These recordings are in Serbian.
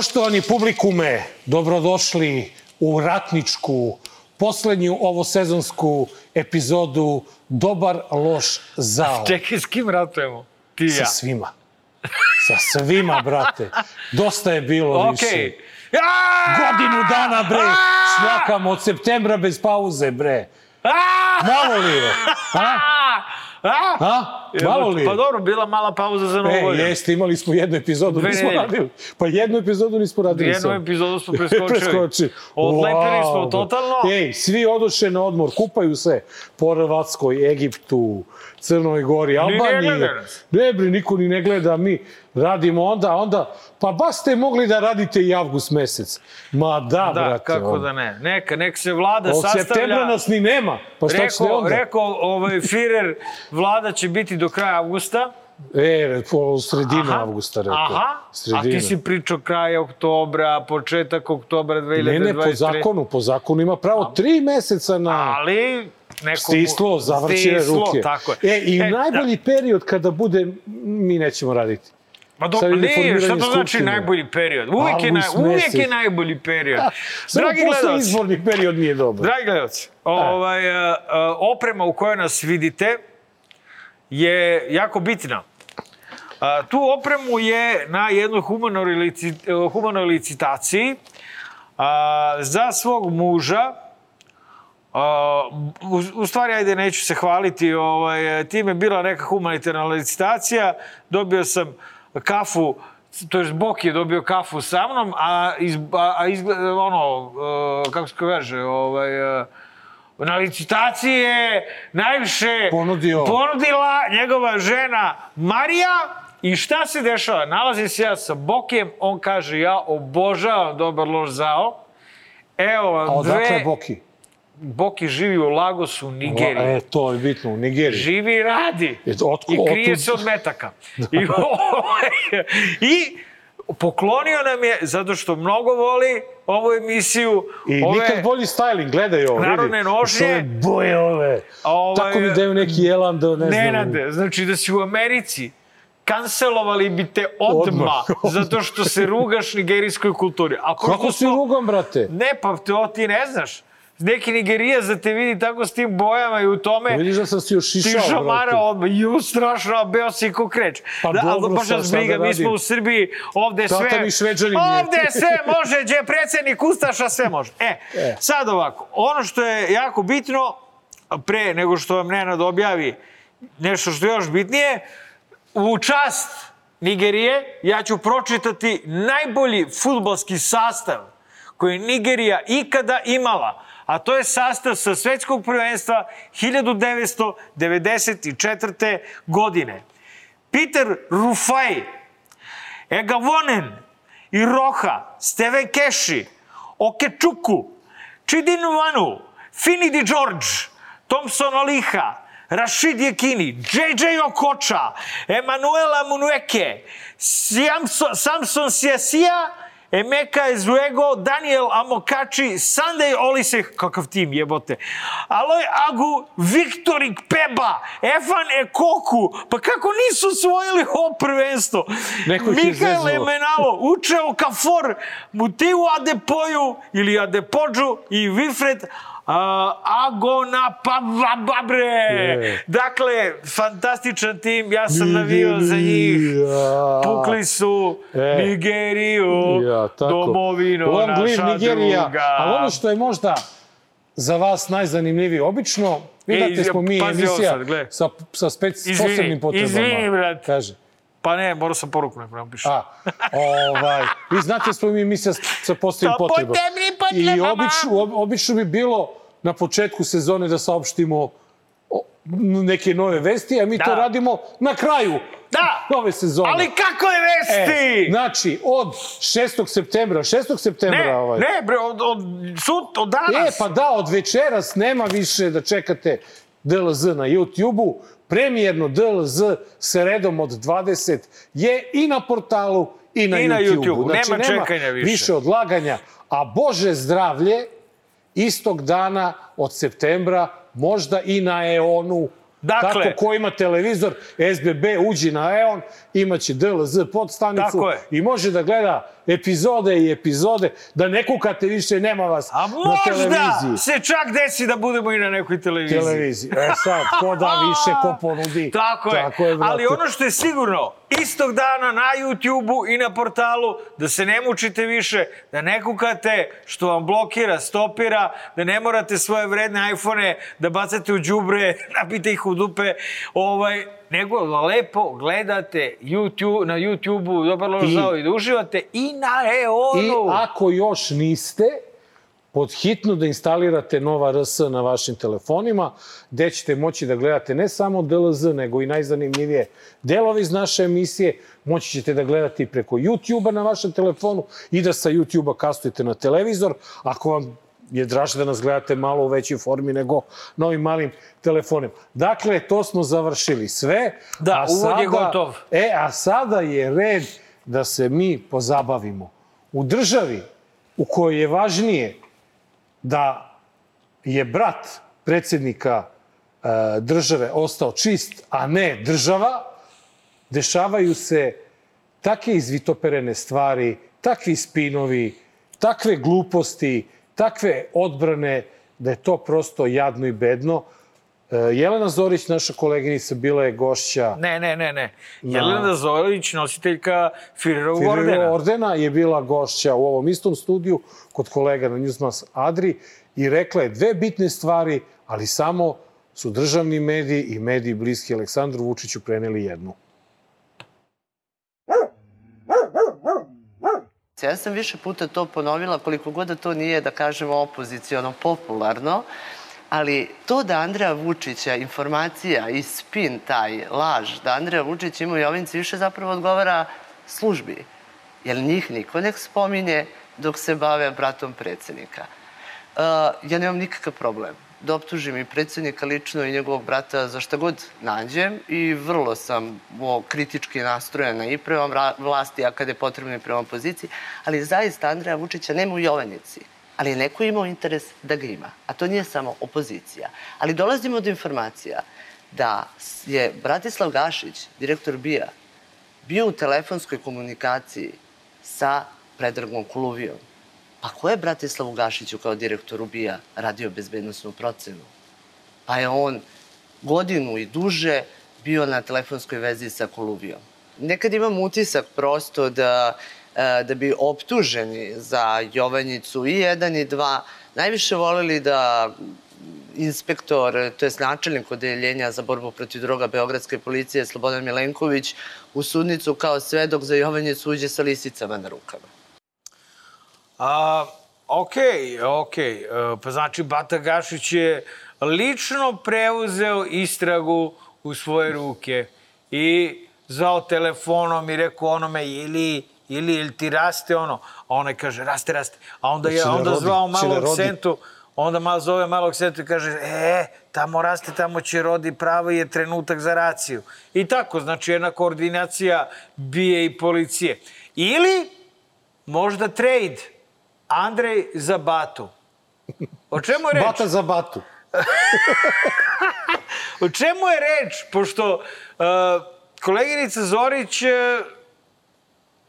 Poštovani publikume, dobrodošli u ratničku, poslednju ovosezonsku epizodu Dobar, loš, zao. Čekaj, s kim ratujemo? Ti i Sa ja. svima. Sa svima, brate. Dosta je bilo više. Okej. Aaaa! Godinu dana, bre, šljakamo od septembra bez pauze, bre. Malo li je? A? A? A? Malo li? Pa dobro, bila mala pauza za novu E, godinu. jeste, imali smo jednu epizodu, Dve nismo nedelje. radili. Pa jednu epizodu nismo radili. Jednu epizodu smo preskočili. Preskoči. Odlepili smo Wow. totalno. Ej, svi odoše na odmor, kupaju se po Hrvatskoj, Egiptu, Crnoj Gori, Albaniji. gleda nas. Ne, bre, niko ni ne gleda, mi radimo onda, onda, pa baš ste mogli da radite i avgust mesec. Ma da, Da, brate. kako ono. da ne. Neka, nek se vlada Od sastavlja. septembra nas ni nema. Pa šta ćete Rekao, onda? rekao ovaj, Firer, vlada će biti do kraja avgusta. E, po sredina avgusta rekao. Aha, a Sredina. ti si pričao kraj oktobra, početak oktobra 2023. Ne, ne, po zakonu, po zakonu ima pravo tri meseca na... Ali, neko... Stislo, zavrćene ruke. tako je. E, i E, najbolji period kada bude, mi nećemo raditi. Ma do, ne, šta to znači Skupštine. najbolji period? Uvijek, je, naj, uvijek je najbolji period. Samo Dragi gledalci, izborni period nije dobar. dragi gledalci, ovaj, uh, oprema u kojoj nas vidite je jako bitna. A, tu opremu je na jednoj humanoj, lici, humanoj licitaciji a, za svog muža a, u, u stvari, ajde, neću se hvaliti, ovaj, tim je bila neka humanitarna licitacija, dobio sam kafu, to je Bok je dobio kafu sa mnom, a, iz, a, a izgleda, ono, e, kako se kaže, ovaj, e, na licitaciji je najviše Ponudio. ponudila njegova žena Marija i šta se dešava? Nalazim se ja sa Bokem, on kaže ja obožavam dobar loš zao. Evo A odakle dve... je Boki? Boki živi u Lagosu, u Nigeriji. E, to je bitno, u Nigeriji. Živi i radi. E, otko- I krije otud- se od metaka. I, I poklonio nam je, zato što mnogo voli ovu emisiju. I ove, nikad bolji styling, gledaj ovo, Narodne vidi. nošnje. Što ove boje ove. Ovaj, Tako mi daju neki jelan da ne znam. Nenade, znači da si u Americi kancelovali bi te odma, zato što se rugaš nigerijskoj kulturi. A Kako pošto si rugam, brate? Ne, pa to ti ne znaš. Neki Nigerija za te vidi tako s tim bojama i u tome... Vidiš da sam si još Ti išao, šamara brate. odmah, ju, strašno, a beo si ko kreč. Pa da, dobro, baš nas briga, da mi smo u Srbiji, ovde Tata sve... mi Šveđanin je. Ovde sve može, gdje je predsednik Ustaša, sve može. E, E. sad ovako, ono što je jako bitno, pre nego što vam Nenad objavi nešto što je još bitnije, u čast Nigerije ja ću pročitati najbolji futbalski sastav koji je Nigerija ikada imala, a to je sastav sa svetskog prvenstva 1994. godine. Peter Rufai, Egavonen, Iroha, Steven Keshi, Okečuku, Chidin Vanu, Fini Di George, Thompson Oliha, Rashid Yekini, JJ Okocha, Emanuela Munueke, Samson, Samson Siasia, Emeka Ezuego, Daniel Amokači, Sunday Olise, kakav tim jebote, Aloj Agu, Viktorik Peba, Efan Ekoku, pa kako nisu osvojili ovo prvenstvo? Mikael. Emenalo, Učeo Kafor, Mutiu Adepoju ili Adepodžu i Wilfred Uh, Agona Babre. Je. Dakle, fantastičan tim, ja sam navio za njih. Pukli su E. Nigeriju, Ja, tako. domovino Long live naša Nigerija. druga. Ali ono što je možda za vas najzanimljivije, obično, vi E, izvi- smo mi emisija sad, sa, sa spec, Izvini, posebnim potrebama. izvini, brate. Kaže. Pa ne, morao sam poruku nekom napišem. A, ovaj, vi znate smo mi emisija sa posebnim Sa potrebama. posebnim I potrebama. obično, ob- obično bi bilo na početku sezone da saopštimo neke nove vesti, a mi to Da. radimo na kraju Da, nove sezone. ali kako je vesti? E, znači, od 6. septembra, 6. septembra ne, ovaj. ne, bre, od, od, sut, od danas. E, pa da, od večeras nema više da čekate DLZ na YouTube-u. Premijerno DLZ sa redom od 20 je i na portalu i na I na YouTube-u. YouTubeu. Znači, Nema čekanja više. više odlaganja. A Bože zdravlje, istog dana od septembra, možda i na EON-u. Dakle- Tako, ko ima televizor, SBB, uđi na EON, imaće DLZ podstanicu i može da gleda epizode i epizode, da ne kukate više, nema vas A na možda televiziji. se čak desi da budemo i na nekoj televiziji. Televiziji. E sad, ko da više, ko ponudi. Tako je. Tako je brate. Ali ono što je sigurno, istog dana na YouTube-u i na portalu, da se ne mučite više, da ne kukate što vam blokira, stopira, da ne morate svoje vredne iPhone da bacate u đubre, nabite ih u dupe, ovaj, nego lepo gledate YouTube, na YouTube-u Dobar lož I- zao i da uživate i na I EON-u. ako još niste, pod hitno da instalirate Nova RS na vašim telefonima, gde ćete moći da gledate ne samo DLZ, nego i najzanimljivije delove iz naše emisije. Moći ćete da gledate i preko YouTube-a na vašem telefonu i da sa YouTube-a kastujete na televizor. Ako vam je draže da nas gledate malo u većoj formi nego na ovim malim telefonima. Dakle, to smo završili sve. Da, a uvod je sada- gotov. E, a sada je red da se mi pozabavimo. U državi u kojoj je važnije da je brat predsednika e, države ostao čist, a ne država, dešavaju se take izvitoperene stvari, takvi spinovi, takve gluposti, takve odbrane, da je to prosto jadno i bedno. E, Jelena Zorić, naša koleginica, bila je gošća Ne, ne, ne, ne. Jelena Zorić, nositeljka Firerovog Firerovog ordena. ordena je bila gošća u ovom istom studiju kod kolega na Newsmas Adri i rekla je dve bitne stvari, ali samo su državni mediji i mediji bliski Aleksandru Vučiću preneli jednu. Ja sam više puta to ponovila, koliko god da to nije, da kažemo, opoziciono popularno, ali to da Andreja Vučića, informacija i spin taj, laž, da Andreja Vučić ima u Jovinci više zapravo odgovara službi. Jer njih niko nek spominje dok se bave bratom predsednika. Uh, ja nemam nikakav problem da optužim i predsednika lično i njegovog brata za šta god nađem i vrlo sam o, kritički nastrojena i prema vlasti, a kada je potrebno i prema opoziciji, ali zaista Andreja Vučića nema u Jovanici. Ali je neko imao interes da ga ima. A to nije samo opozicija. Ali dolazimo do informacija da je Bratislav Gašić, direktor BIA, bio u telefonskoj komunikaciji sa Predragom Kuluvijom. Pa ko je Bratislavu Gašiću kao direktoru BIA radio bezbednostnu procenu? Pa je on godinu i duže bio na telefonskoj vezi sa Koluvijom. Nekad imam utisak prosto da, e, da bi optuženi za Jovanjicu i jedan i dva najviše voleli da inspektor, to je načelnik odeljenja za borbu protiv droga Beogradske policije Slobodan Milenković u sudnicu kao svedok za Jovanjicu uđe sa lisicama na rukama. A, okej, okej. E, Pa znači, Bata Gašić je lično preuzeo istragu u svoje ruke i zvao telefonom i rekao onome ili ili ili ti raste ono, a onaj kaže raste, raste. A onda je Će da onda zvao će da malog sentu, onda malo zove malog sentu i kaže e, tamo raste, tamo će rodi, pravi je trenutak za raciju. I tako, znači jedna koordinacija bije i policije. Ili možda trade Andrej za Batu. O čemu je reč? Bata za batu. O čemu je reč? Pošto uh, koleginica Zorić uh,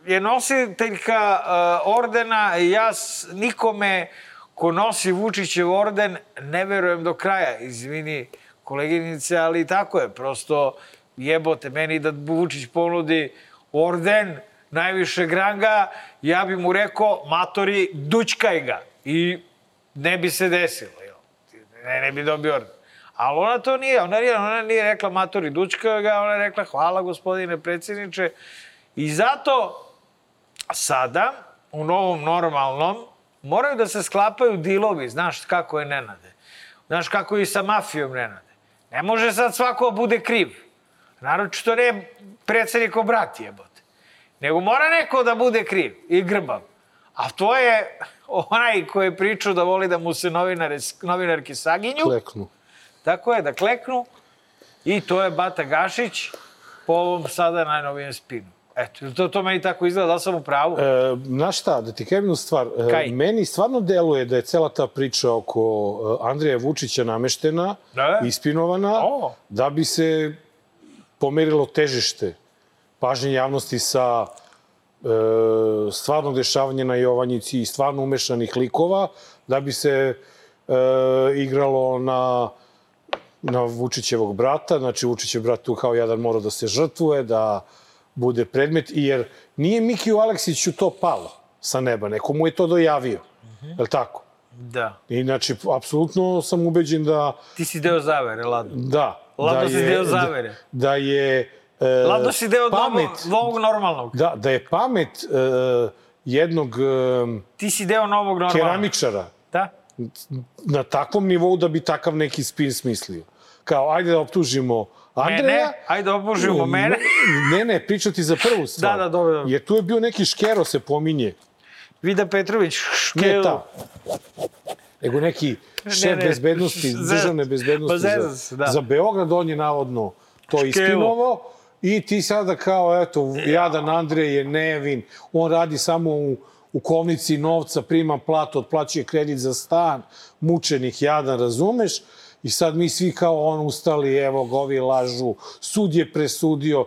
je nositeljka uh, ordena i ja nikome ko nosi Vučićev orden ne verujem do kraja. Izvini koleginice, ali tako je. Prosto jebote meni da Vučić ponudi orden najvišeg ranga, ja bi mu rekao, matori, dućkaj ga. I ne bi se desilo. Ne, ne bi dobio orden. Ali ona to nije, ona nije, ona nije rekla matori dučka ga, ona je rekla hvala gospodine predsjedniče. I zato sada, u novom normalnom, moraju da se sklapaju dilovi, znaš kako je Nenade. Znaš kako je i sa mafijom Nenade. Ne može sad svako da bude kriv. Naročito ne predsjednikov brat jebote. Nego mora neko da bude kriv i grbav. A to je onaj koji je pričao da voli da mu se novinare, novinarki saginju. Kleknu. Tako je, da kleknu. I to je Bata Gašić po ovom sada najnovijem spinu. Eto, to, to meni tako izgleda, da sam u pravu? E, znaš šta, da ti kažem stvar. E, Kaj? meni stvarno deluje da je cela ta priča oko e, Andreja Vučića nameštena, Da. ispinovana, O. da bi se pomerilo težište pažnje javnosti sa stvarno dešavanje na Jovanjici i stvarno umešanih likova, da bi se e, igralo na na Vučićevog brata, znači Vučićev brat tu kao jedan mora da se žrtvuje, da bude predmet, jer nije Mikiju Aleksiću to palo sa neba, neko mu je to dojavio, mm -hmm. je li tako? Da. I znači, apsolutno sam ubeđen da... Ti si deo zavere, Lado. Da. Lado da si je, deo zavere. Da, da je... E, Lado si deo pamet, novog, normalnog. Da, da je pamet e, jednog e, Ti si deo novog normalnog. keramičara Da? na takvom nivou da bi takav neki spin smislio. Kao, ajde da optužimo Andreja. Mene? Ajde da optužimo mene. Ne, ne, pričati za prvu stvar. Da, da, dobro, dobro. Jer tu je bio neki škero se pominje. Vida Petrović, Ne škel. ta. Nego neki šef ne, bezbednosti, za- državne pa bezbednosti zezam za, da. za Beograd, on je navodno to ispinovo. I ti sada kao, eto, jadan Andrej je nevin, on radi samo u, u kovnici novca, prima platu, otplaćuje kredit za stan, mučenik jadan, razumeš? I sad mi svi kao on ustali, evo ga, ovi lažu, sud je presudio,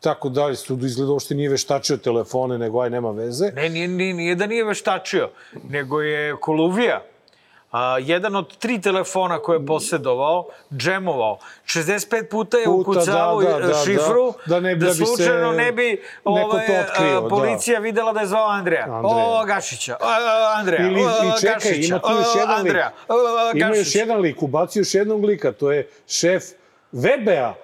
tako dalje. Sud izgleda uopšte nije veštačio telefone, nego aj nema veze. Ne, nije, nije, nije da nije veštačio, nego je Koluvija, a, jedan od tri telefona koje je posjedovao, džemovao. 65 puta je Puta, ukucavao da, da, da, šifru, da. Da ne bi- da da bi se slučajno ne bi neko to ovaj, otkrio, da. policija videla da je zvao Andreja. Andreja. O, Gašića. O, Andreja. Ili, i čekaj, Gašića. ima tu još jedan lik. Andreja. O, Ima još jedan lik, ubacio još jednog lika, to je šef VBA,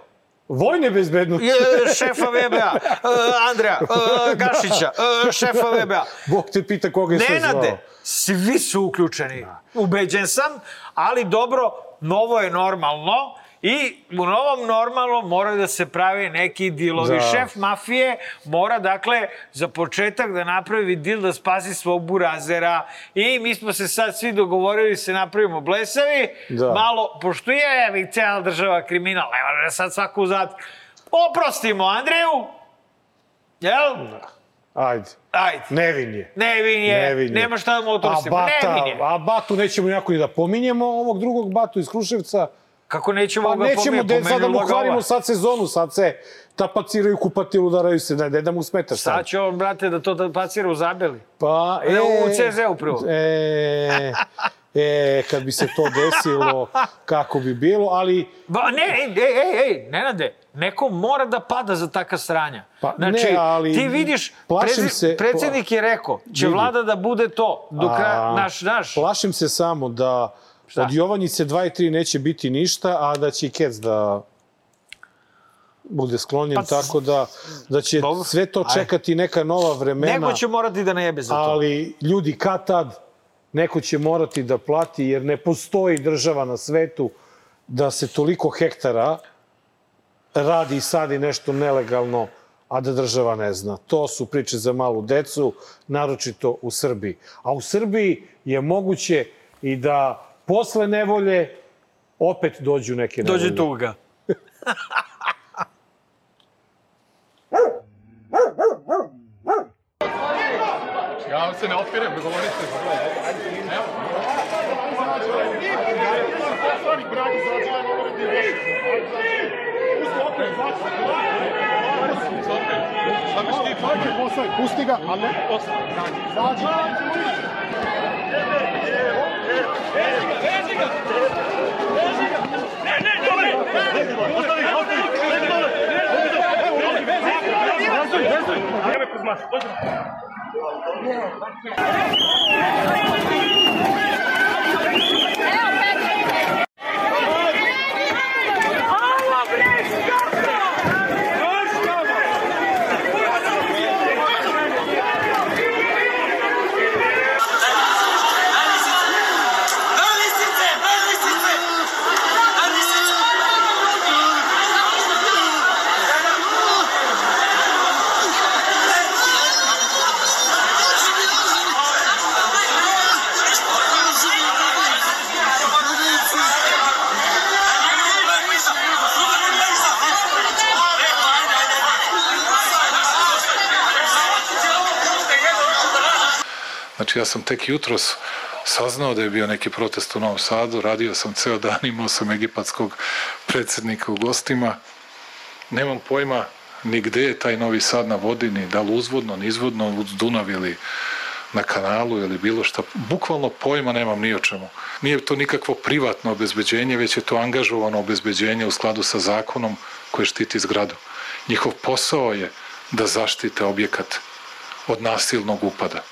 vojne bezbednosti. Je, šefa VBA, uh, Andreja, uh, Gašića, uh, šefa VBA. Bog te pita koga je sve zvao. Nenade, svi su uključeni. Ubeđen sam, ali dobro, novo je normalno i u novom normalnom mora da se pravi neki dilovi. Da. Šef mafije mora, dakle, za početak da napravi dil da spasi svog burazera i mi smo se sad svi dogovorili da se napravimo blesavi, Da. malo, pošto je evi, cijela država kriminal, ne može sad svaku zatvor. Oprostimo Andreju, jel? Ajde. Ajde. Nevin je. Nevin je, Nevin je. nema šta da mu A, otrosimo. bata, Nevin je. a Batu nećemo jako ni da pominjemo, ovog drugog Batu iz Kruševca. Kako nećemo Pa ga nećemo, pominjati? de, sad da mu Pomenula ga kvarimo sad sezonu, sad se tapaciraju, kupatilu, udaraju se, ne, ne da mu smeta sad. Sad će on, brate, da to da pacira u zabeli. Pa, Ne, u CZ-u prvo. E, e, kad bi se to desilo, kako bi bilo, ali Ba, ne, ej, ej, ej, ej, Nenade, neko mora da pada za taka sranja. Pa, znači, ne, ali ti vidiš, plašim prezi- se- predsednik je rekao, će Vidi. vlada da bude to, do kraja, naš, naš. Plašim se samo da Šta? od Jovanjice 2 i 3 neće biti ništa, a da će i Kec da bude sklonjen, Pa, tako da, da će dobro. sve to čekati neka nova vremena. Neko će morati da najebe za to. ali ljudi kad tad neko će morati da plati jer ne postoji država na svetu da se toliko hektara radi i sadi nešto nelegalno, a da država ne zna. To su priče za malu decu, naročito u Srbiji. A u Srbiji je moguće i da posle nevolje opet dođu neke nevolje. Dođe tuga. Ja vam se ne otpiram, dogovorite se. Evo. Šta me štiti? Pusti ga, ali ne. Help, Znači ja sam tek jutros saznao da je bio neki protest u Novom Sadu, radio sam ceo dan, imao sam egipatskog predsednika u gostima. Nemam pojma ni gde je taj Novi Sad na vodi, ni da li uzvodno, ni izvodno, uz Dunav ili na kanalu ili bilo šta. Bukvalno pojma nemam ni o čemu. Nije to nikakvo privatno obezbeđenje, već je to angažovano obezbeđenje u skladu sa zakonom koje štiti zgradu. Njihov posao je da zaštite objekat od nasilnog upada.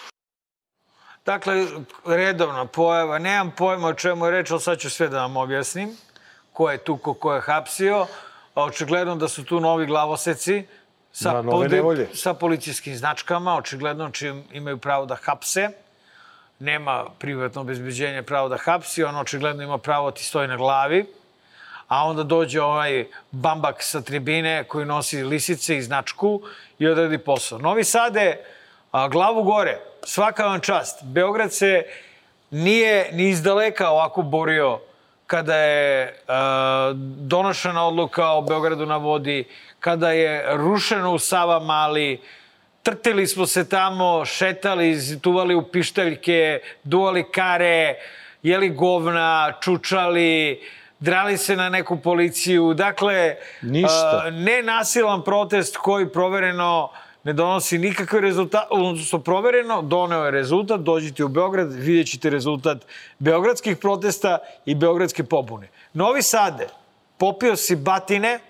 Dakle, redovna pojava, nemam pojma o čemu je reč, ali sad ću sve da vam objasnim. Ko je tu, ko, ko je hapsio. A Očigledno da su tu novi glavoseci sa, Da, nevolje. sa policijskim značkama, očigledno čim imaju pravo da hapse. Nema privatno obezbeđenje pravo da hapsi, on očigledno ima pravo da ti stoji na glavi. A onda dođe ovaj bambak sa tribine koji nosi lisice i značku i odradi posao. Novi Sade, glavu gore, svaka vam čast. Beograd se nije ni izdaleka ovako borio kada je a, donošena odluka o Beogradu na vodi, kada je rušeno u Sava Mali, trtili smo se tamo, šetali, tuvali u pištaljke, duvali kare, jeli govna, čučali, drali se na neku policiju. Dakle, Ništa. a, nenasilan protest koji provereno ne donosi nikakve rezultate, odnosno provereno, doneo je rezultat, dođite u Beograd, vidjet ćete rezultat beogradskih protesta i beogradske pobune. Novi Sade, popio si batine,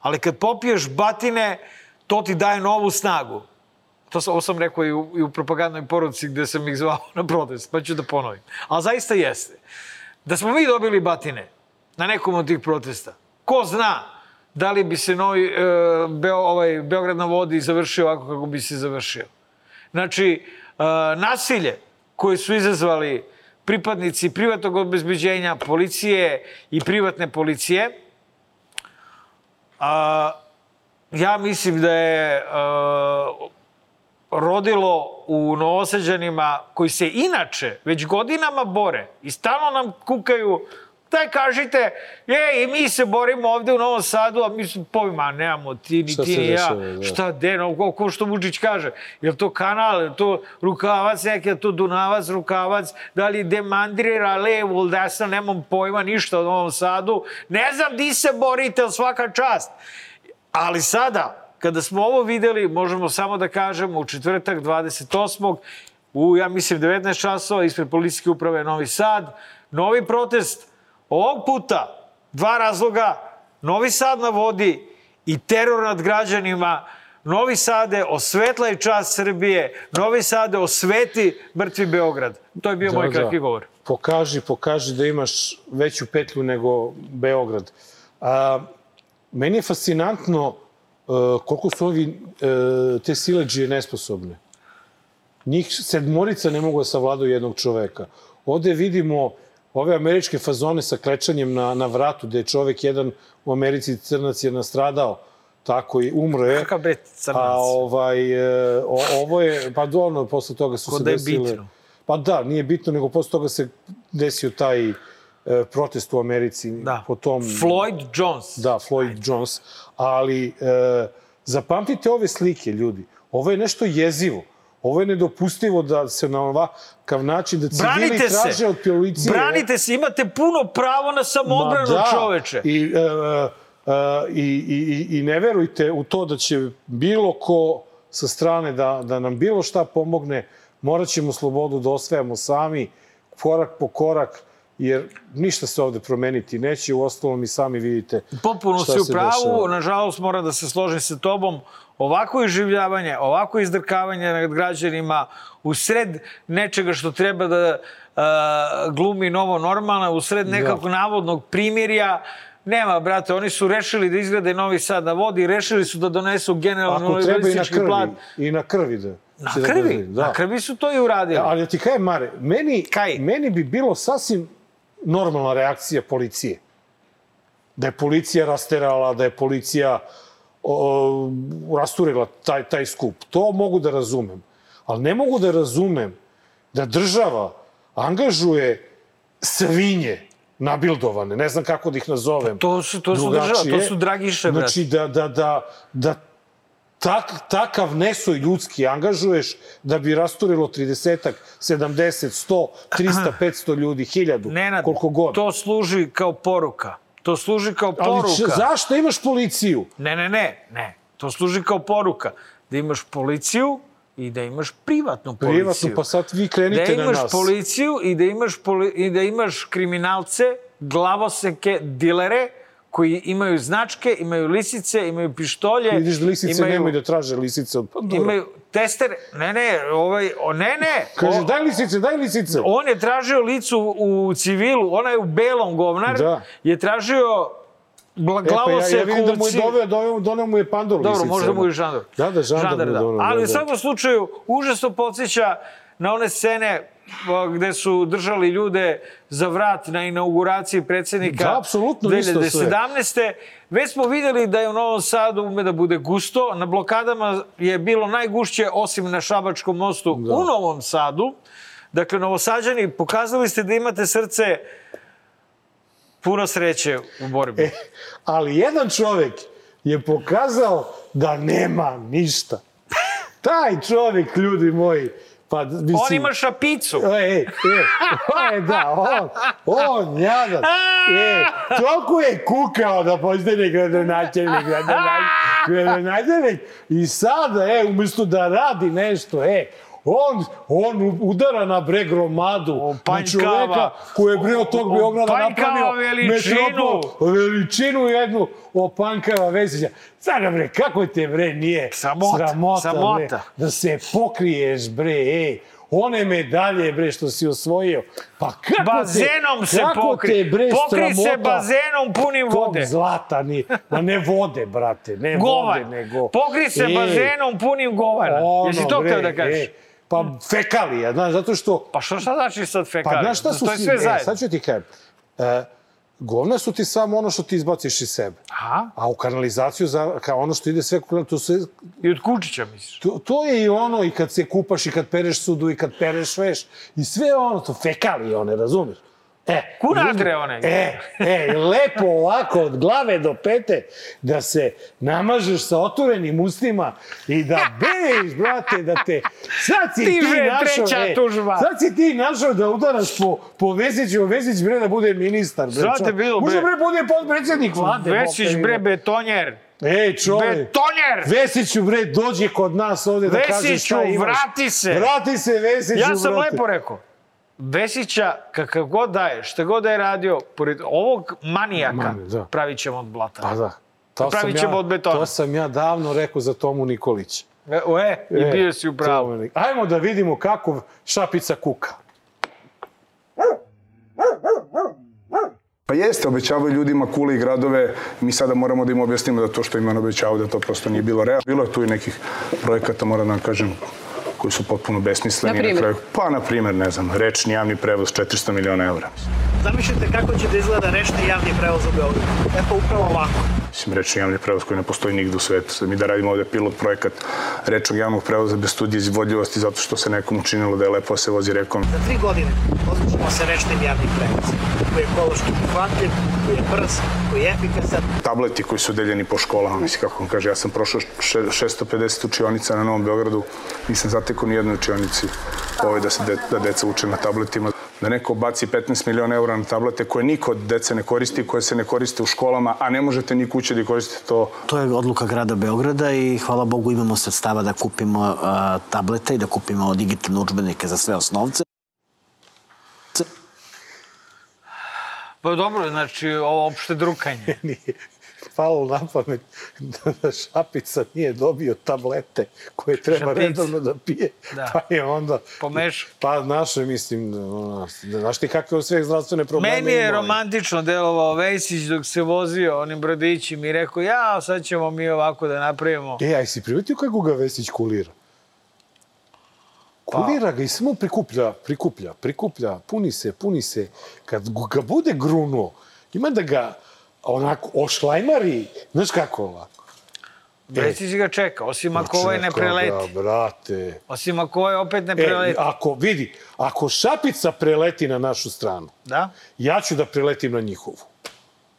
ali kad popiješ batine, to ti daje novu snagu. To sam, ovo sam rekao i u, i u propagandnoj poruci gde sam ih zvao na protest, pa ću da ponovim. Ali zaista jeste. Da smo mi dobili batine na nekom od tih protesta, ko zna da li bi se novi, e, Beo, ovaj, Beograd na vodi završio ovako kako bi se završio. Znači, e, nasilje koje su izazvali pripadnici privatnog obezbeđenja, policije i privatne policije, a, ja mislim da je a, rodilo u Novosađanima koji se inače već godinama bore i stalno nam kukaju Daj kažite, je, i mi se borimo ovde u Novom Sadu, a mi su pojma, nemamo ti, ni Šta ti, ni ja. dešava, da. Šta, de, no, ko, što Vučić kaže. Je to kanal, je to rukavac, neki, je to Dunavac, rukavac, da li demandrira levo ili desno, nemam pojma ništa o Novom Sadu. Ne znam di se borite, ali svaka čast. Ali sada, kada smo ovo videli, možemo samo da kažemo u četvrtak 28. u, ja mislim, 19 časova ispred policijske uprave Novi Sad, novi protest, ovog puta dva razloga, Novi Sad na vodi i teror nad građanima, Novi Sade osvetlaj čast Srbije, Novi Sade osveti mrtvi Beograd. To je bio moj kratki govor. Pokaži, pokaži da imaš veću petlju nego Beograd. A, meni je fascinantno uh, koliko su ovi, uh, te sileđije nesposobne. Njih sedmorica ne mogu da savladaju jednog čoveka. Ovde vidimo ove američke fazone sa klečanjem na, na vratu, gde je čovek jedan u Americi crnac je nastradao, tako i umro je. Kakav bre crnac? A ovaj, e, o, ovo je, pa ono, posle toga su Ko se da je desile... bitno. Pa da, nije bitno, nego posle toga se desio taj e, protest u Americi. Da. Po tom, Floyd Jones. Da, Floyd Jones. Ali e, zapamtite ove slike, ljudi. Ovo je nešto jezivo. Ovo je nedopustivo da se na ovakav način, da civili Branite traže se. od policije... Branite se, imate puno pravo na samoodbranu, Ma čoveče. I, e, e, i, i, i, I ne verujte u to da će bilo ko sa strane da, da nam bilo šta pomogne. Morat ćemo slobodu da osvajamo sami, korak po korak, jer ništa se ovde promeniti neće. U ostalom i sami vidite Potpuno šta si u pravu, nažalost moram da se složim sa tobom. Ovako iživljavanje, ovako izdrkavanje nad građanima u sred nečega što treba da uh, glumi novo normalno, u sred nekakvog navodnog primirja, Nema, brate, oni su rešili da izgrade Novi Sad na vodi, rešili su da donesu generalno Ako treba i na univerzistički plan. krvi. I na krvi da. Na da krvi, drži, na krvi su to i uradili. Ali ja ti kajem, Mare, meni, Kaj? meni bi bilo sasvim normalna reakcija policije. Da je policija rasterala, da je policija o, rasturila taj, taj skup. To mogu da razumem. Ali ne mogu da razumem da država angažuje svinje nabildovane, ne znam kako da ih nazovem. To su- to su država, to su dragiše, brate. Znači, da, da, da, da tak, takav nesoj ljudski angažuješ da bi rasturilo 30 70, 100, 300, 500 ljudi, 1000, Nenad, koliko god. to služi kao poruka. To služi kao Ali poruka. č- zašto imaš policiju? Ne, ne, ne, ne. To služi kao poruka. Da imaš policiju i da imaš privatnu policiju. Privatno, pa sad vi krenite da na imaš nas. policiju i da imaš, poli, i da imaš kriminalce, glavoseke, dilere, koji imaju značke, imaju lisice, imaju pištolje. Vidiš da lisice imaju, nemaju da traže lisice od pandura. Imaju testere. Ne, ne, ovaj, o, ne, ne. Kaže, O- daj lisice, daj lisice. On je tražio licu u civilu, ona je u belom govnar, Da. je tražio bla, E, pa ja, glavoseku ja vidim da mu u je doveo, doveo, doneo mu je pandur Dobro, lisice. možda mu ono. i žandar. Da, da, žandar, mu da. doneo. Ali da, u da. svakom slučaju, užasno podsjeća na one scene gde su držali ljude za vrat na inauguraciji predsednika Da, apsolutno isto sve. 2017. Već smo videli da je u Novom Sadu ume da bude gusto. Na blokadama je bilo najgušće, osim na Šabačkom mostu Da. u Novom Sadu. Dakle, Novosađani, pokazali ste da imate srce puno sreće u borbi. E, ali jedan čovek je pokazao da nema ništa. Taj čovek, ljudi moji, pa mislim... On ima šapicu. E, e, e, e, da, on, on, jadan. E, toliko je kukao da postane gradonačelnik, gradonačelnik, gradonačelnik. I sada, e, umjesto da radi nešto, e, on, on udara na bre gromadu, na čoveka koji je bre od tog Beograda napravio veličinu. metropol, veličinu jednu opankava Vesića. Sada bre, kako te bre nije Sramota, sramota, sramota. bre, da se pokriješ bre, ej, one medalje bre što si osvojio. Pa kako Bazenom te, se kako pokri. te bre Pokri se bazenom punim tog vode. zlata ni, ma ne vode, brate, ne Govan. vode, nego... Pokri se Ej, bazenom punim govana. Jesi to bre, htio da kažeš? ej, Pa fekalija, znaš, zato što... Pa što šta znači sad Pa fekalija? znaš šta su... To je si- sve e, zajedno. Sad ću ti kažem. E, govna su ti samo ono što ti izbaciš iz sebe. Aha. A u kanalizaciju, za, kao ono što ide sve, to sve I od kučića misliš? To, to je i ono i kad se kupaš i kad pereš sudu i kad pereš veš i sve ono, to fekalije one, razumeš? E, Kunatre one. E, e, lepo ovako od glave do pete da se namažeš sa otvorenim ustima i da beješ, brate, da te... Sad si ti, Stiže našao, treća e, tužba. Sad si ti našao da udaraš po, po Vesiću, Vesić bre da bude ministar. Bre, čovek. bilo, Može bre. bre bude podpredsjednik vlade. Vesić bre betonjer. Ej, čovek. Betonjer! Vesiću, bre, dođi kod nas ovde da Vesiću, šta imaš. vrati se. Vrati se, Vesiću, Ja sam brate. lepo rekao. Vesića, kakav god daje, šta god da je radio, pored ovog manijaka, Mani, da. pravit ćemo od blata. Pa da. To Pravit sam ćemo ja, od betona. To sam ja davno rekao za Tomu Nikolića. E, e, i E, bio si u pravu. Tomu Nik- Ajmo da vidimo kako šapica kuka. Pa jeste, obećavaju ljudima kule i gradove, mi sada moramo da im objasnimo da to što im on obećavao, da to prosto nije bilo realno. Bilo je tu i nekih projekata, moram da vam kažem, koji su potpuno besmisleni. Na kraju, pa, na primer, ne znam, rečni javni prevoz 400 miliona evra. Zamišljate kako će da izgleda rečni javni prevoz u Beogradu. Eto, upravo ovako. Mislim, rečni javni prevoz koji ne postoji nigde u svetu. Sad mi da radimo ovde pilot projekat rečnog javnog prevoza bez studije izvodljivosti zato što se nekom učinilo da je lepo da se vozi rekom. Za tri godine odlučimo se rečnim javnim prevozom, koji je ekološki prihvatljiv, koji je brz, koji je efikasan. tableti koji su deljeni po školama, mislim kako vam kaže, ja sam prošao še- 650 učionica na Novom Beogradu, nisam zatekao ni jednoj učionici ovaj, da se de, da deca uče na tabletima. Da neko baci 15 miliona eura na tablete koje niko od dece ne koristi, koje se ne koriste u školama, a ne možete ni kuće da koristite to. To je odluka grada Beograda i hvala Bogu imamo sredstava da kupimo a, tablete i da kupimo digitalne učbenike za sve osnovce. Pa dobro, znači, ovo opšte drukanje. Nije palo na pamet da, Šapica nije dobio tablete koje treba Šapica. redovno da pije. Da. Pa je onda... Pomeš. Pa naše, mislim, da, znaš ti kakve sve zdravstvene probleme Meni je imao. romantično delovao Vesić dok se vozio onim brodićim i rekao, ja, sad ćemo mi ovako da napravimo. E, aj si primetio kako ga Vesić kulira? Kulira ga i samo prikuplja, prikuplja, prikuplja, puni se, puni se. Kad ga bude grunuo, ima da ga onako ošlajmari, znaš kako ovako? Vesić ga čeka, osim ako ovaj ne preleti. Ga, brate. Osim ako ovaj opet ne E, preleti. ako vidi, ako Šapica preleti na našu stranu, Da? ja ću da preletim na njihovu.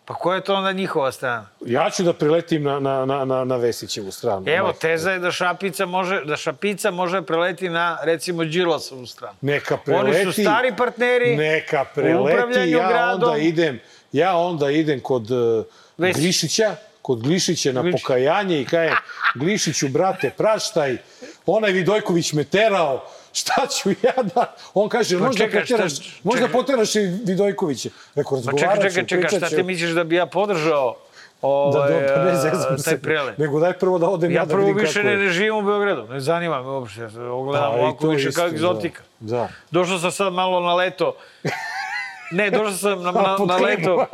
Pa koja je to onda njihova strana? Ja ću da priletim na, na, na, na, na Vesićevu stranu. Evo, teza je da Šapica može, da Šapica može preleti na, recimo, Đilasovu stranu. Neka preleti. Oni su stari partneri Neka preleti, ja gradom. onda idem, ja onda idem kod uh, Vesić. Glišića, kod Glišića na Glišić. pokajanje i kajem, Glišiću, brate, praštaj, onaj Vidojković me terao, šta ću ja da... On kaže, Pa možda, čekaj, šta- poteraš, možda čekaj. poteraš i Vidojkovića. Rekao, Pa razgovarat čekaj, ću, čekaj, čekaj, pričat šta ti misliš da bi ja podržao Da, ovaj, da, pa ne a, zezam taj se. prelet? Nego daj prvo da odem ja, Ja da prvo vidim više kako ne, je. ne živim u Beogradu, ne zanima me uopšte. Ja se Ogledam Pa, i ovako više isto, kao egzotika. Da. da. Došao sam sad malo na leto. Ne, došao sam na, na, na leto. Uh,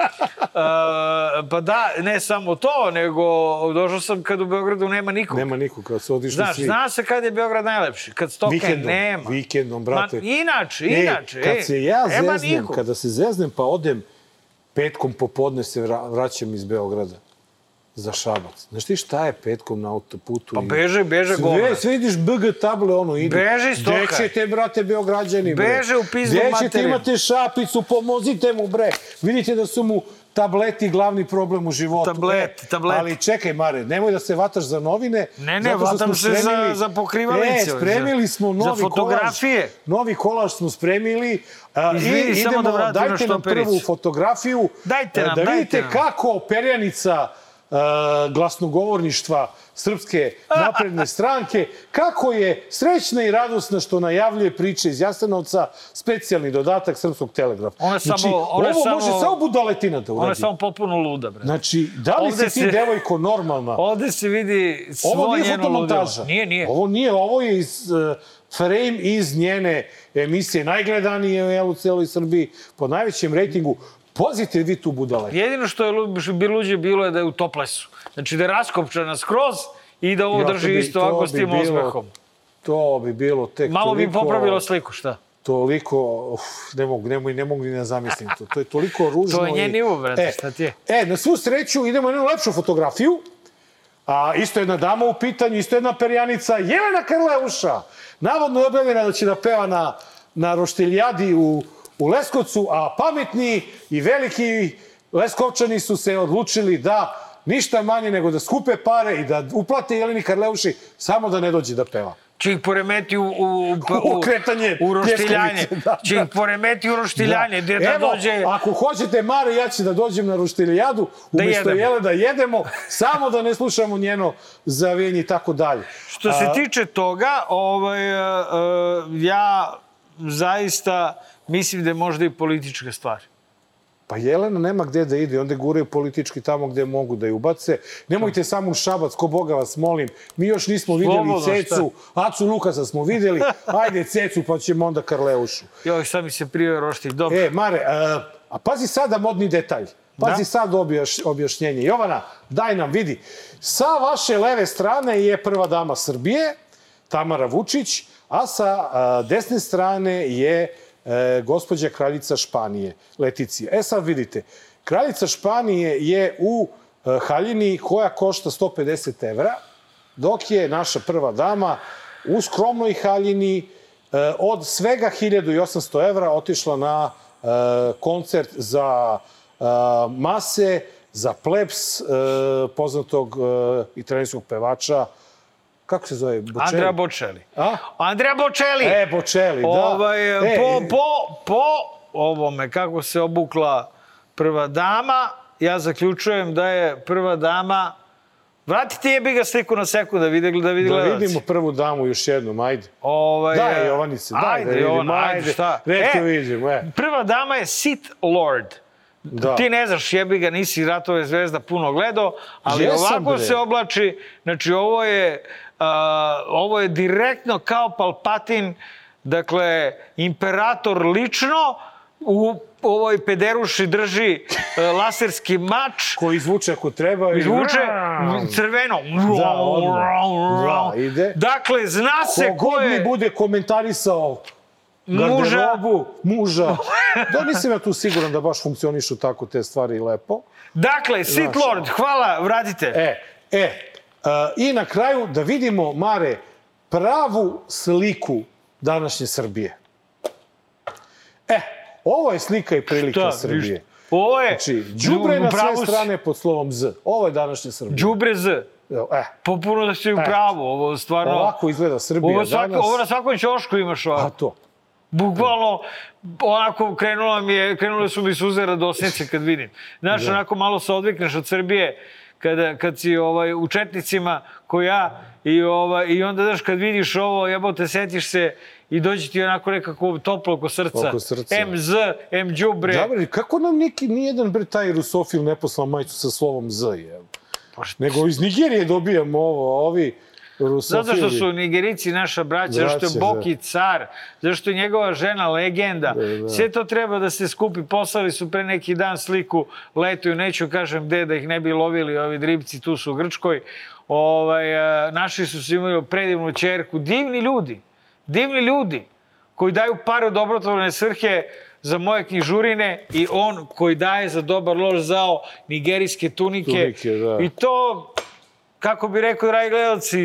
pa da, ne samo to, nego došao sam kad u Beogradu nema nikog. Nema nikog, kad su otišli Znaš, svi. zna se kad je Beograd najlepši, kad stoke Vikendom, nema. vikendom, brate. Ma, inače, E, inače. kad e, se ja zeznem, nikog. kada se zeznem pa odem petkom popodne se vra, vraćam iz Beograda za Šabac. Znaš ti šta je petkom na autoputu? Pa beže, beže sve, govna. sve vidiš BG table, ono, idu. Beži stoka. Gde ćete, brate, Beograđani, bre? Beže u pizdu Gde ćete, imate šapicu, pomozite mu, bre. Vidite da su mu tableti glavni problem u životu. Tablet, E, tablet. Ali čekaj, Mare, nemoj da se vataš za novine. Ne, ne, vatam se za- spremili- za pokrivalice, E, za- spremili smo za novi fotografije. kolaž. Novi kolaž smo spremili. A, Izvini, i samo idemo, da vratim na dajte nam prvu fotografiju. Dajte e, nam, Da dajte vidite nam. kako perjanica glasnogovorništva Srpske napredne stranke, kako je srećna i radosna što najavljuje priče iz Jasenovca, specijalni dodatak Srpskog telegrafa. Ona znači, samo- ona ovo samo- može samo budaletina da uradi. Ona je samo potpuno luda, bre. Znači, da li Ovde si ti se- devojko normalna? Ovde se vidi svo Ovo nije fotomontaža. Nije, nije. Ovo nije, ovo je iz, uh, frame iz njene emisije, najgledanije u celoj Srbiji, po najvećem rejtingu. Pozite vi tu budale. Jedino što je bi luđe bilo je da je u toplesu. Znači da je raskopčana skroz i da ovo Ja, drži bi- isto to ovako s bi tim bilo- osmehom. To bi bilo tek Malo bi toliko... popravilo sliku, šta? Toliko, uf, ne mogu, ne mogu, ne mogu ni da zamislim to. To je toliko ružno. To je njen nivo, brate, šta ti je? E, na svu sreću idemo na jednu lepšu fotografiju. A, isto jedna dama u pitanju, isto jedna perjanica, Jelena Karleuša. Navodno je objavljena da će da peva na, na roštiljadi u, u Leskovcu, a pametni i veliki Leskovčani su se odlučili da ništa manje nego da skupe pare i da uplate Jeleni Karleuši samo da ne dođe da peva. Će ih poremeti u, u, u, kretanje u roštiljanje. da, da. ih poremeti u roštiljanje, gde da Evo, dođe... ako hoćete, Mare, ja ću da dođem na ruštilijadu, umesto jedemo. jele da jedemo, samo da ne slušamo njeno zavijenje i tako dalje. Što se tiče toga, ovaj, e, e, ja zaista mislim da je možda i politička stvar. Pa Jelena nema gde da ide, onda guraju politički tamo gde mogu da je ubace. Nemojte samo u Šabac, ko Boga vas molim. Mi još nismo videli Slobodno, Cecu, Acu Lukasa smo videli. Ajde Cecu, pa ćemo onda Karleušu. Joj, sad mi se prijeve roštilj. Dobro. E, Mare, a, a pazi sada modni detalj. Pazi Da. sad objaš, objašnjenje. Jovana, daj nam, vidi. Sa vaše leve strane je prva dama Srbije, Tamara Vučić, a sa desne strane je e, gospođa kraljica Španije, Leticija. E sad vidite, kraljica Španije je u e, haljini koja košta 150 evra, dok je naša prva dama u skromnoj haljini e, od svega 1800 evra otišla na koncert za mase, za plebs poznatog italijanskog pevača, kako se zove? Bocelli? Andrea Bocelli. A? Andrea Bocelli! E, Bocelli, da. Ovaj, e, po, po, po ovome, kako se obukla prva dama, ja zaključujem da je prva dama... Vratite jebi ga sliku na sekund da vidi, da vidi Da vidimo prvu damu još jednom, ajde. Ovaj, Daj, e, Jovanice, daj ajde, da vidimo, ajde, ajde. šta? Nek vidimo, e. Prva dama je Sith Lord. Da. Ti ne znaš, jebi ga, nisi Ratove zvezda puno gledao, ali Jesam, ovako bre. se oblači, znači ovo je, ovo je direktno kao Palpatin, dakle, imperator lično, u ovoj pederuši drži uh, laserski mač, Ko izvuče ako treba. i- izvuče crveno. Da, odmah. Da, ide. Dakle, zna se ko Kogod mi bude komentarisao muža. garderobu, muža. Da, nisam ja tu siguran da baš funkcionišu tako te stvari lepo. Dakle, Sith Lord, hvala, vratite. E, e, i na kraju da vidimo, Mare, pravu sliku današnje Srbije. E, ovo je slika i prilika Šta, Srbije. ništa. Ovo je... Znači, džubre na sve strane pod slovom Z. Ovo je današnja Srbija. Džubre Z. E, Popuno da si u pravu. Ovo stvarno... ovako izgleda Srbija Ovo, svako, danas. ovo na svakom ćošku imaš ovako. A to. Bukvalno, onako, krenula mi je, krenule su mi suze radosnice kad vidim. Znaš, Da. onako malo se odvikneš od Srbije, kada, kad si ovaj, u Četnicima, ko ja, i, ovaj, i onda, znaš, kad vidiš ovo, jebote, setiš se i dođe ti onako nekako toplo oko srca. Oko srca. M Z, M đubre. Dobro, kako nam neki, nijedan bre taj rusofil ne poslao majicu sa slovom Z, je? Pa Nego iz Nigerije dobijamo ovo, ovi rusofili. Zato što su Nigerici naša braća, zato što je Boki car, zato što je njegova žena legenda. Da, da. Sve to treba da se skupi. Poslali su pre neki dan sliku, letuju, neću kažem gde, da ih ne bi lovili ovi dribci, tu su u Grčkoj. Ovaj, a, naši su se imali predivnu čerku. Divni ljudi, divni ljudi koji daju pare u dobrotvorne svrhe za moje knjižurine i on koji daje za dobar lož zao nigerijske tunike. Tunike, da. I to, kako bi rekao, dragi gledalci,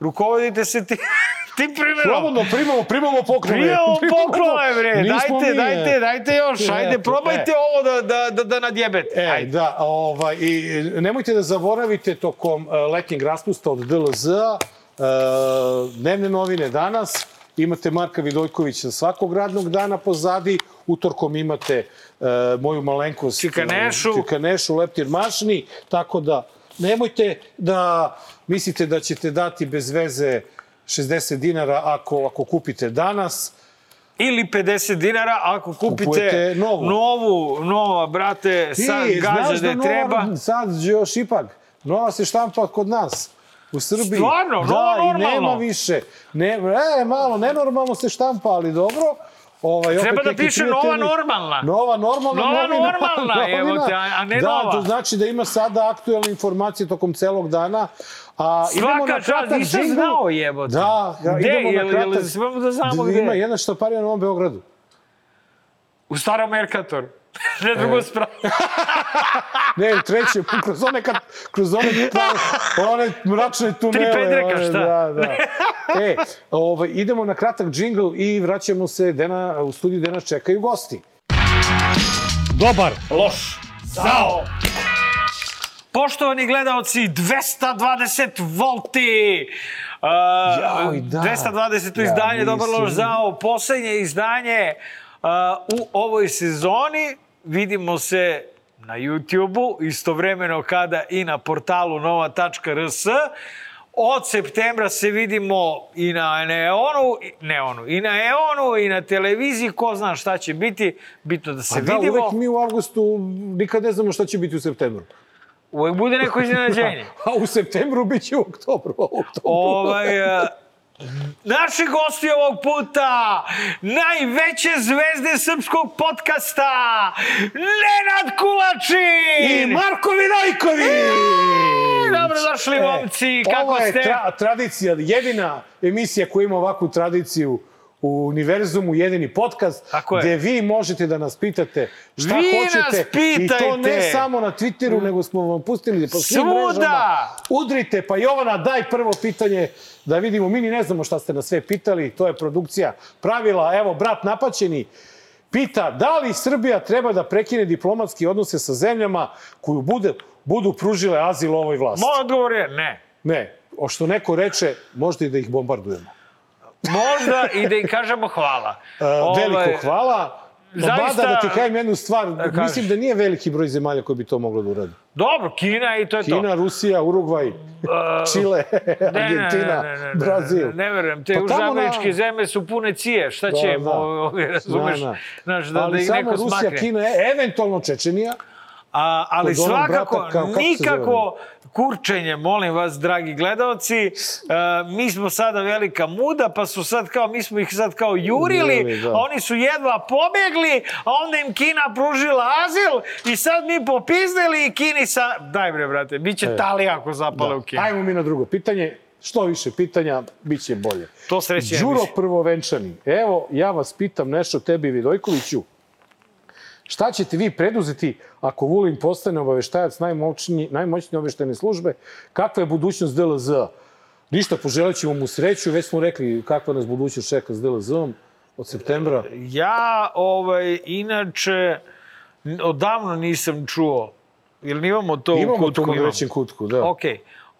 rukovodite se ti, tim primjerom. Slobodno primamo, primamo poklone. Primamo poklone, bre. Dajte, mi, dajte, e. dajte još. Ajde, Eto, probajte e. ovo da, da, da, da nadjebete. E, Ajde. da, ovaj, i nemojte da zaboravite tokom uh, letnjeg raspusta od DLZ-a, uh, dnevne novine danas, imate Marka Vidojkovića svakog radnog dana pozadi, utorkom imate uh, moju malenkost Čikanešu. Čikanešu, Leptir Mašni, tako da nemojte da mislite da ćete dati bez veze 60 dinara ako, ako kupite danas. Ili 50 dinara ako kupite Kupujete novu. novu, nova, brate, sa Ti, znaš gađa da da treba. nova, sad još ipak, nova se štampa kod nas. U Srbiji. Stvarno? Da, Nova i normalno? nema više. Ne, e, malo, nenormalno se štampa, ali dobro. Ovaj, Treba da piše nova normalna. Nova normalna Nova novina. normalna, evo te, a- ne da, nova. to znači da ima sada aktuelne informacije tokom celog dana. A, idemo Svaka na čast, kratak nisam džingl. znao jebote. Da, da Gde? idemo Jel- na jel kratak. smemo da znamo gde? Ima jedna štamparija na Novom Beogradu. U starom Merkatoru. Na drugom E. spravo. Ne, u treće, kroz one, kad, kroz one, one mračne tunele. pedreka, one, šta? Da, da. E, ovaj, idemo na kratak džingl i vraćamo se Dena, u studiju gde nas čekaju gosti. Dobar. Loš. Zao. Poštovani gledaoci, 220 volti! Uh, Jao, i da. 220. Ja, izdanje, Dobar mislim. loš zao, poslednje izdanje uh, u ovoj sezoni. Vidimo se na YouTube-u, istovremeno kada i na portalu nova.rs. Od septembra se vidimo i na Neonu, Neonu, i na Eonu, i na televiziji, ko zna šta će biti, bitno da se A da, vidimo. uvek mi u avgustu nikad ne znamo šta će biti u septembru. Uvek bude neko iznenađenje. A u septembru bit će u oktobru. U oktobru. ovaj, naši gosti ovog puta, najveće zvezde srpskog podcasta, Nenad Kulačin! I Marko Vidojković! Dobrodošli, momci, kako Ovo je ste? tra tradicija, jedina emisija koja ima ovakvu tradiciju u univerzumu, jedini podcast, Tako je. gde vi možete da nas pitate šta Vi hoćete. I to ne samo na Twitteru, nego smo vam pustili po svim Svuda. mrežama. Udrite, pa Jovana, daj prvo pitanje da vidimo. Mi ni ne znamo šta ste nas sve pitali, to je produkcija pravila. Evo, brat napaćeni, pita da li Srbija treba da prekine diplomatski odnose sa zemljama koju bude, budu pružile azil ovoj vlasti. Moj odgovor je ne. Ne, o što neko reče, možda i da ih bombardujemo. Možda i da im kažemo hvala. E, Ovaj, veliko hvala. zaista- Bada, da ti kažem jednu stvar, kaži. mislim da nije veliki broj zemalja koji bi to moglo da uradi. Dobro, Kina i to je to. Kina, Rusija, Urugvaj, Čile, Argentina, Brazil. Ne, ne, ne verujem. Te Pa pa tamo američke na- zemlje su pune cije. Šta Da, će im, da. ovi, razumeš? Da, da. Znaš, da, da Ali ih samo neko Rusija, smakne. Kina, e, eventualno Čečenija. A, ali svakako, brata, kao- nikako kurčenje, molim vas, dragi gledaoci. E, mi smo sada velika muda, pa su sad kao, mi smo ih sad kao jurili, Jurili, da. a oni su jedva pobegli, a onda im Kina pružila azil i sad mi popizdeli i Kini sa... Daj bre, brate, bit će talija ako zapale u Kinu. Ajmo mi na drugo pitanje. Što više pitanja, bit će bolje. To sreće Đuro. Prvovenčani, evo, ja vas pitam nešto tebi, Vidojkoviću. Šta ćete vi preduzeti ako Vulin postane obaveštajac najmoćnije, najmoćnije obaveštajne službe? Kakva je budućnost DLZ? Ništa, poželit ćemo mu sreću. Već smo rekli kakva nas budućnost čeka s DLZ-om od septembra. Ja, ovaj, inače, Odavno nisam čuo. Jel imamo to u Imamo kutku? to u Imamo. većem kutku, da. Ok.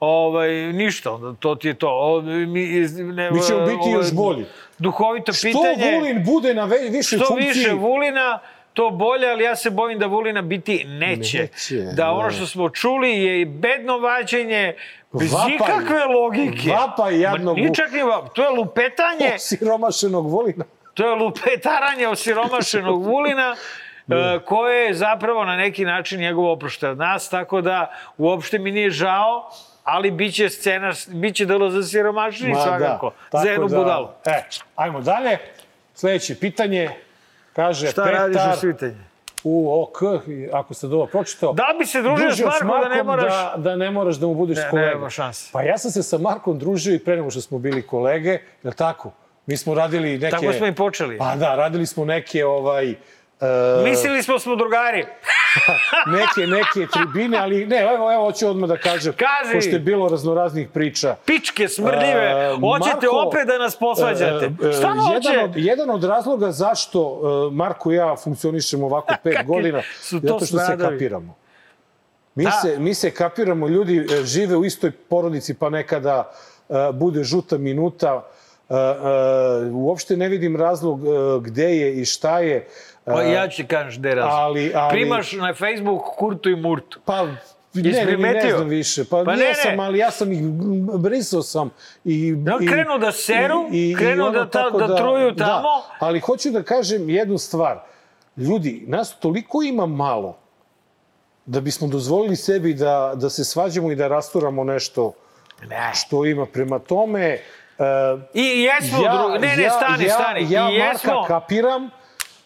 Ovaj, ništa, onda to ti je to. O, mi, ne, Mi ćemo biti ovaj, još bolji. Duhovito Što pitanje. Vulin bude na ve- višoj što funkciji... više Vulina, to bolje, ali ja se bojim da Vulina biti neće. Neće, da ono da. što smo čuli je i bedno vađenje, bez Vapaj. ikakve logike. Vapaj jadnog Ma, ničak ni vap- To je lupetanje, siromašenog Vulina. to je lupetaranje osiromašenog Vulina, e, koje je zapravo na neki način njegov oproštaj od nas, tako da uopšte mi nije žao, ali bit će scena, bit će delo za siromašniji svakako, za jednu budalu. E, ajmo dalje. Sljedeće pitanje. Kaže Šta Petar radiš u svitanje? u OK, ako ste dobro pročitao. Da bi se družio s družio Markom da ne moraš... Da, da ne moraš da mu budeš Ne, kolega. nema šanse. Pa ja sam se sa Markom družio i pre nego što smo bili kolege, je li tako? Mi smo radili neke... Tako smo i počeli. Pa da, radili smo neke ovaj... Uh, Mislili smo smo drugari. neke, neke tribine, ali ne, evo, evo, hoću odmah da kažem, Kaži. pošto je bilo raznoraznih priča. Pičke smrdljive. E, Hoćete Marko, opet da nas posvađate. e, e, Šta vam jedan, hoće? od, jedan od razloga zašto e, Marko i ja funkcionišemo ovako pet godina, zato što se smradovi? kapiramo. Mi, Da. se, mi se kapiramo, ljudi žive u istoj porodici, pa nekada e, bude žuta minuta. E, e, uopšte ne vidim razlog e, gde je i šta je. Pa ja ću ti kažem gde je razlog. ali, ali, Primaš na Facebook kurtu i murtu. Pa, ne, ne, ne, znam više. Pa, Pa ne, ne. ali ja sam ih brisao sam. I, Da, i- krenu da seru, krenu da ta- tako da truju tamo. Da, ali hoću da kažem jednu stvar. Ljudi, nas toliko ima malo da bismo dozvolili sebi da, da se svađamo i da rasturamo nešto Ne. što ima. Prema tome, e, I jesmo drugi. Ne, ne, stani, ja, stani. Ja I jesmo... Marka kapiram,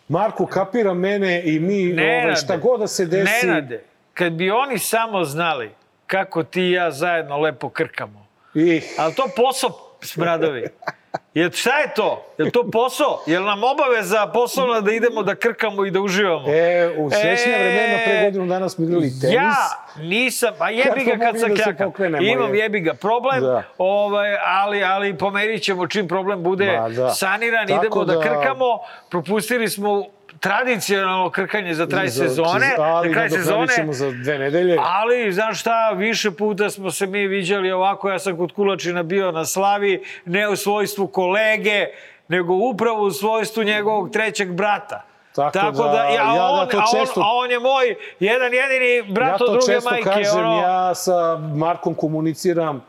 Marko kapira mene i mi ovaj, šta god da se desi... Nenade, kad bi oni samo znali kako ti i ja zajedno lepo krkamo. Ih, Ali to posao, smradovi. Jer šta je to? Je to posao? Je nam obaveza poslovna da idemo da krkamo i da uživamo? E, u srećnja E, vremena pre godinu dana smo igrali tenis. Ja nisam, a jebi ga Kad sam da pokrenemo, Imam je. jebi ga problem, Da. ovaj, ali, ali pomerit ćemo čim problem bude da. saniran, Tako idemo da... da- krkamo. Propustili smo tradicionalno krkanje za traj Za- sezone, ali za kraj sezone. ćemo za dve nedelje. Ali, znaš šta, više puta smo se mi viđali ovako, ja sam kod Kulačina bio na slavi, ne u svojstvu kolege, nego upravo u svojstvu njegovog trećeg brata. Tako da, ja, ja da on, to a, on, često- a on je moj jedan jedini brat ja od to druge često majke. kažem, ono, ja sa Markom komuniciram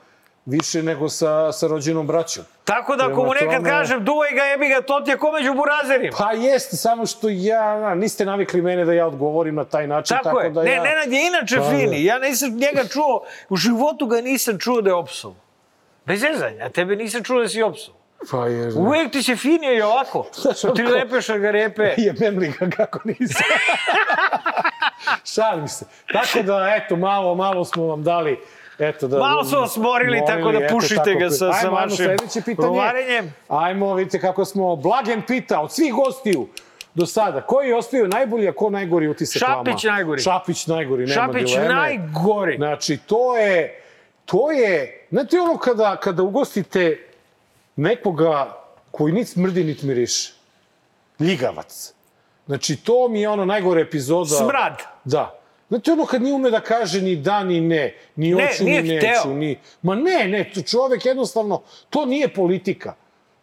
više nego sa, sa rođenom braćom. Tako da, ako mu nekad tome- kažem, duvaj ga, jebi ga, to ti je ko među burazerima. Pa jeste, samo što ja, na, niste navikli mene da ja odgovorim na taj način, Tako, tako, je. da ne, ja... Nenad je inače Pa, da. fini. Ja nisam njega čuo, u životu ga nisam čuo da je opsov. Bez zezanja, a tebe nisam čuo da si opsov. Pa je... Uvijek ti se finio i ovako. Znaš, Ti lepeš garepe. Jebem li ga kako nisam. Šalim se. Tako da, eto, malo, malo smo vam dali Eto, da, Malo su vas morili, tako da pušite tako. ga sa- sa Ajmo, ajmo vašim rovarenjem. Ajmo, vidite kako smo Blagen pita od svih gostiju do sada. Koji je ostavio najbolji, a ko najgori utisak vama? Šapić najgori. Šapić najgori, nema Šapić dileme. najgori. Znači, to je, to je, znate ono kada, kada ugostite nekoga koji nit smrdi, nit miriše. Ljigavac. Znači, to mi je ono najgore epizoda. Smrad. Da. Znate ono kad nije ume da kaže ni da, ni ne, ni Ne, ni neću, hteo. ni... Ma ne, ne, čovek jednostavno, to nije politika.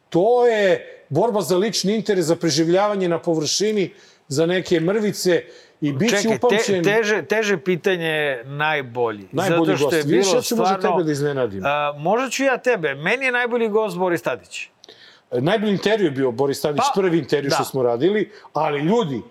To je borba za lični interes, za preživljavanje na površini, za neke mrvice i bit će Čekaj, te, upamćen... teže, teže pitanje je najbolji. Najbolji Zato što gost. je bilo ja ću možda stvarno, tebe da iznenadim. A, možda ću ja tebe. Meni je najbolji gost Boris Tadić. Najbolji intervju je bio Boris Tadić, Pa, prvi intervju da. što smo radili, ali ljudi,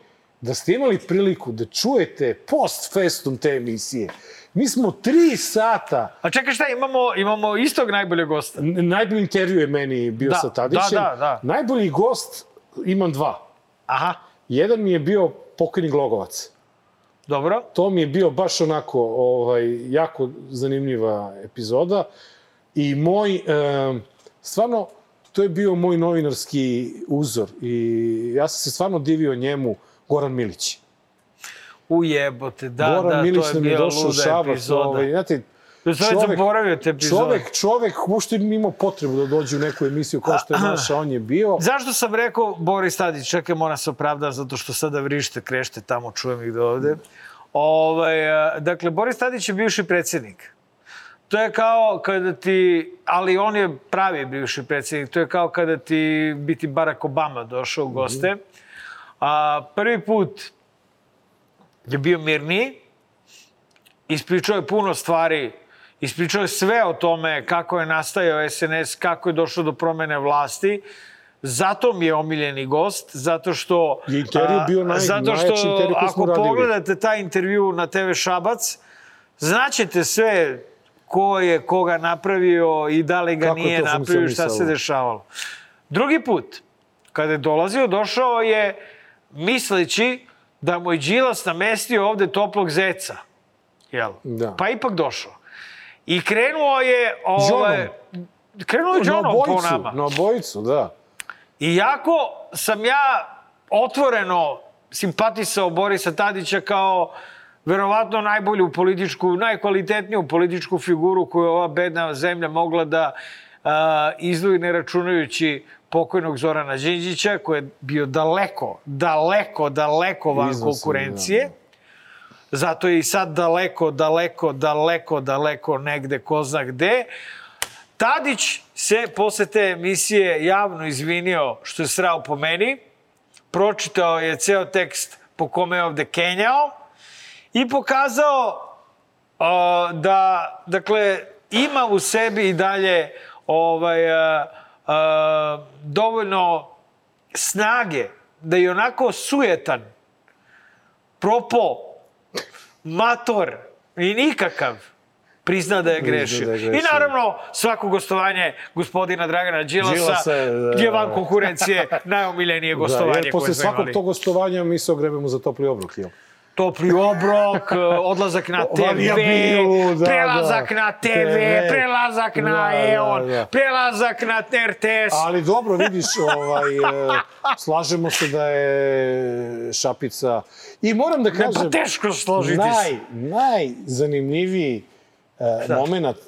da ste imali priliku da čujete post festum te emisije, mi smo tri sata A čekaj šta, imamo, imamo istog najboljeg gosta. N- Najbolji intervju je meni bio Da, sa Tadićem. da, da, da. Najbolji gost imam dva. Aha, Jedan mi je bio pokojni Glogovac. dobro. To mi je bio baš onako ovaj, jako zanimljiva epizoda. I moj, e, stvarno, to je bio moj novinarski uzor. I ja sam se stvarno divio njemu, Goran Milić. Ujebote, da, Goran da, Milić to je bila luda Šabac. epizoda. Ovaj, znate, već zaboravio te epizode. Čovek, čovek uopšte imao potrebu da dođe u neku emisiju kao što je naša, on je bio. Zašto sam rekao Boris Tadić, čekaj, moram se opravdati zato što sada vrište, krešte tamo, čujem ih do ovde. Ovaj, a, dakle, Boris Tadić je bivši predsjednik. To je kao kada ti, ali on je pravi bivši predsjednik, to je kao kada ti biti Barack Obama došao u goste. A, prvi put je bio mirniji, ispričao je puno stvari, ispričao je sve o tome kako je nastajao SNS, kako je došlo do promene vlasti. Zato mi je omiljeni gost, zato što... Je intervju bio naj- zato što, intervju koji smo ako radili. pogledate taj intervju na TV Šabac, znaćete sve ko je koga napravio i da li ga Kako je nije napravio, šta se dešavalo. Drugi put, kada je dolazio, došao je misleći da mu je Đilas namestio ovde toplog zeca. Jel? Da. Pa ipak došao. I krenuo je... Ovaj, krenuo je Na Johnom po nama. na obojicu, da. Iako sam ja otvoreno simpatisao Borisa Tadića kao verovatno najbolju političku, najkvalitetniju političku figuru koju je ova bedna zemlja mogla da a, izdvoji ne računajući pokojnog Zorana Đinđića, koji je bio daleko, daleko, daleko van Iznosim, konkurencije. Zato je i sad daleko, daleko, daleko, daleko negde ko zna gde. Tadić se posle te emisije javno izvinio što je srao po meni. Pročitao je ceo tekst po kome je ovde kenjao i pokazao uh, da, dakle, ima u sebi i dalje ovaj, uh, dovoljno snage da je onako sujetan, propo, mator i nikakav prizna da je grešio. da je I grešio. naravno, svako gostovanje gospodina Dragana Đilasa, Đilasa, da. je van konkurencije najomiljenije gostovanje da, jer posle svakog tog gostovanja mi se ogrebemo za topli obrok, jel? Topli obrok, odlazak na TV, Varijabilu, da, prelazak da. na TV, TV, prelazak na da, da, EON, da. prelazak na RTS. Ali dobro, vidiš, ovaj, e, slažemo se da je Šapica... I moram da Pa kažem... teško složiti naj. Najzanimljiviji e, moment e,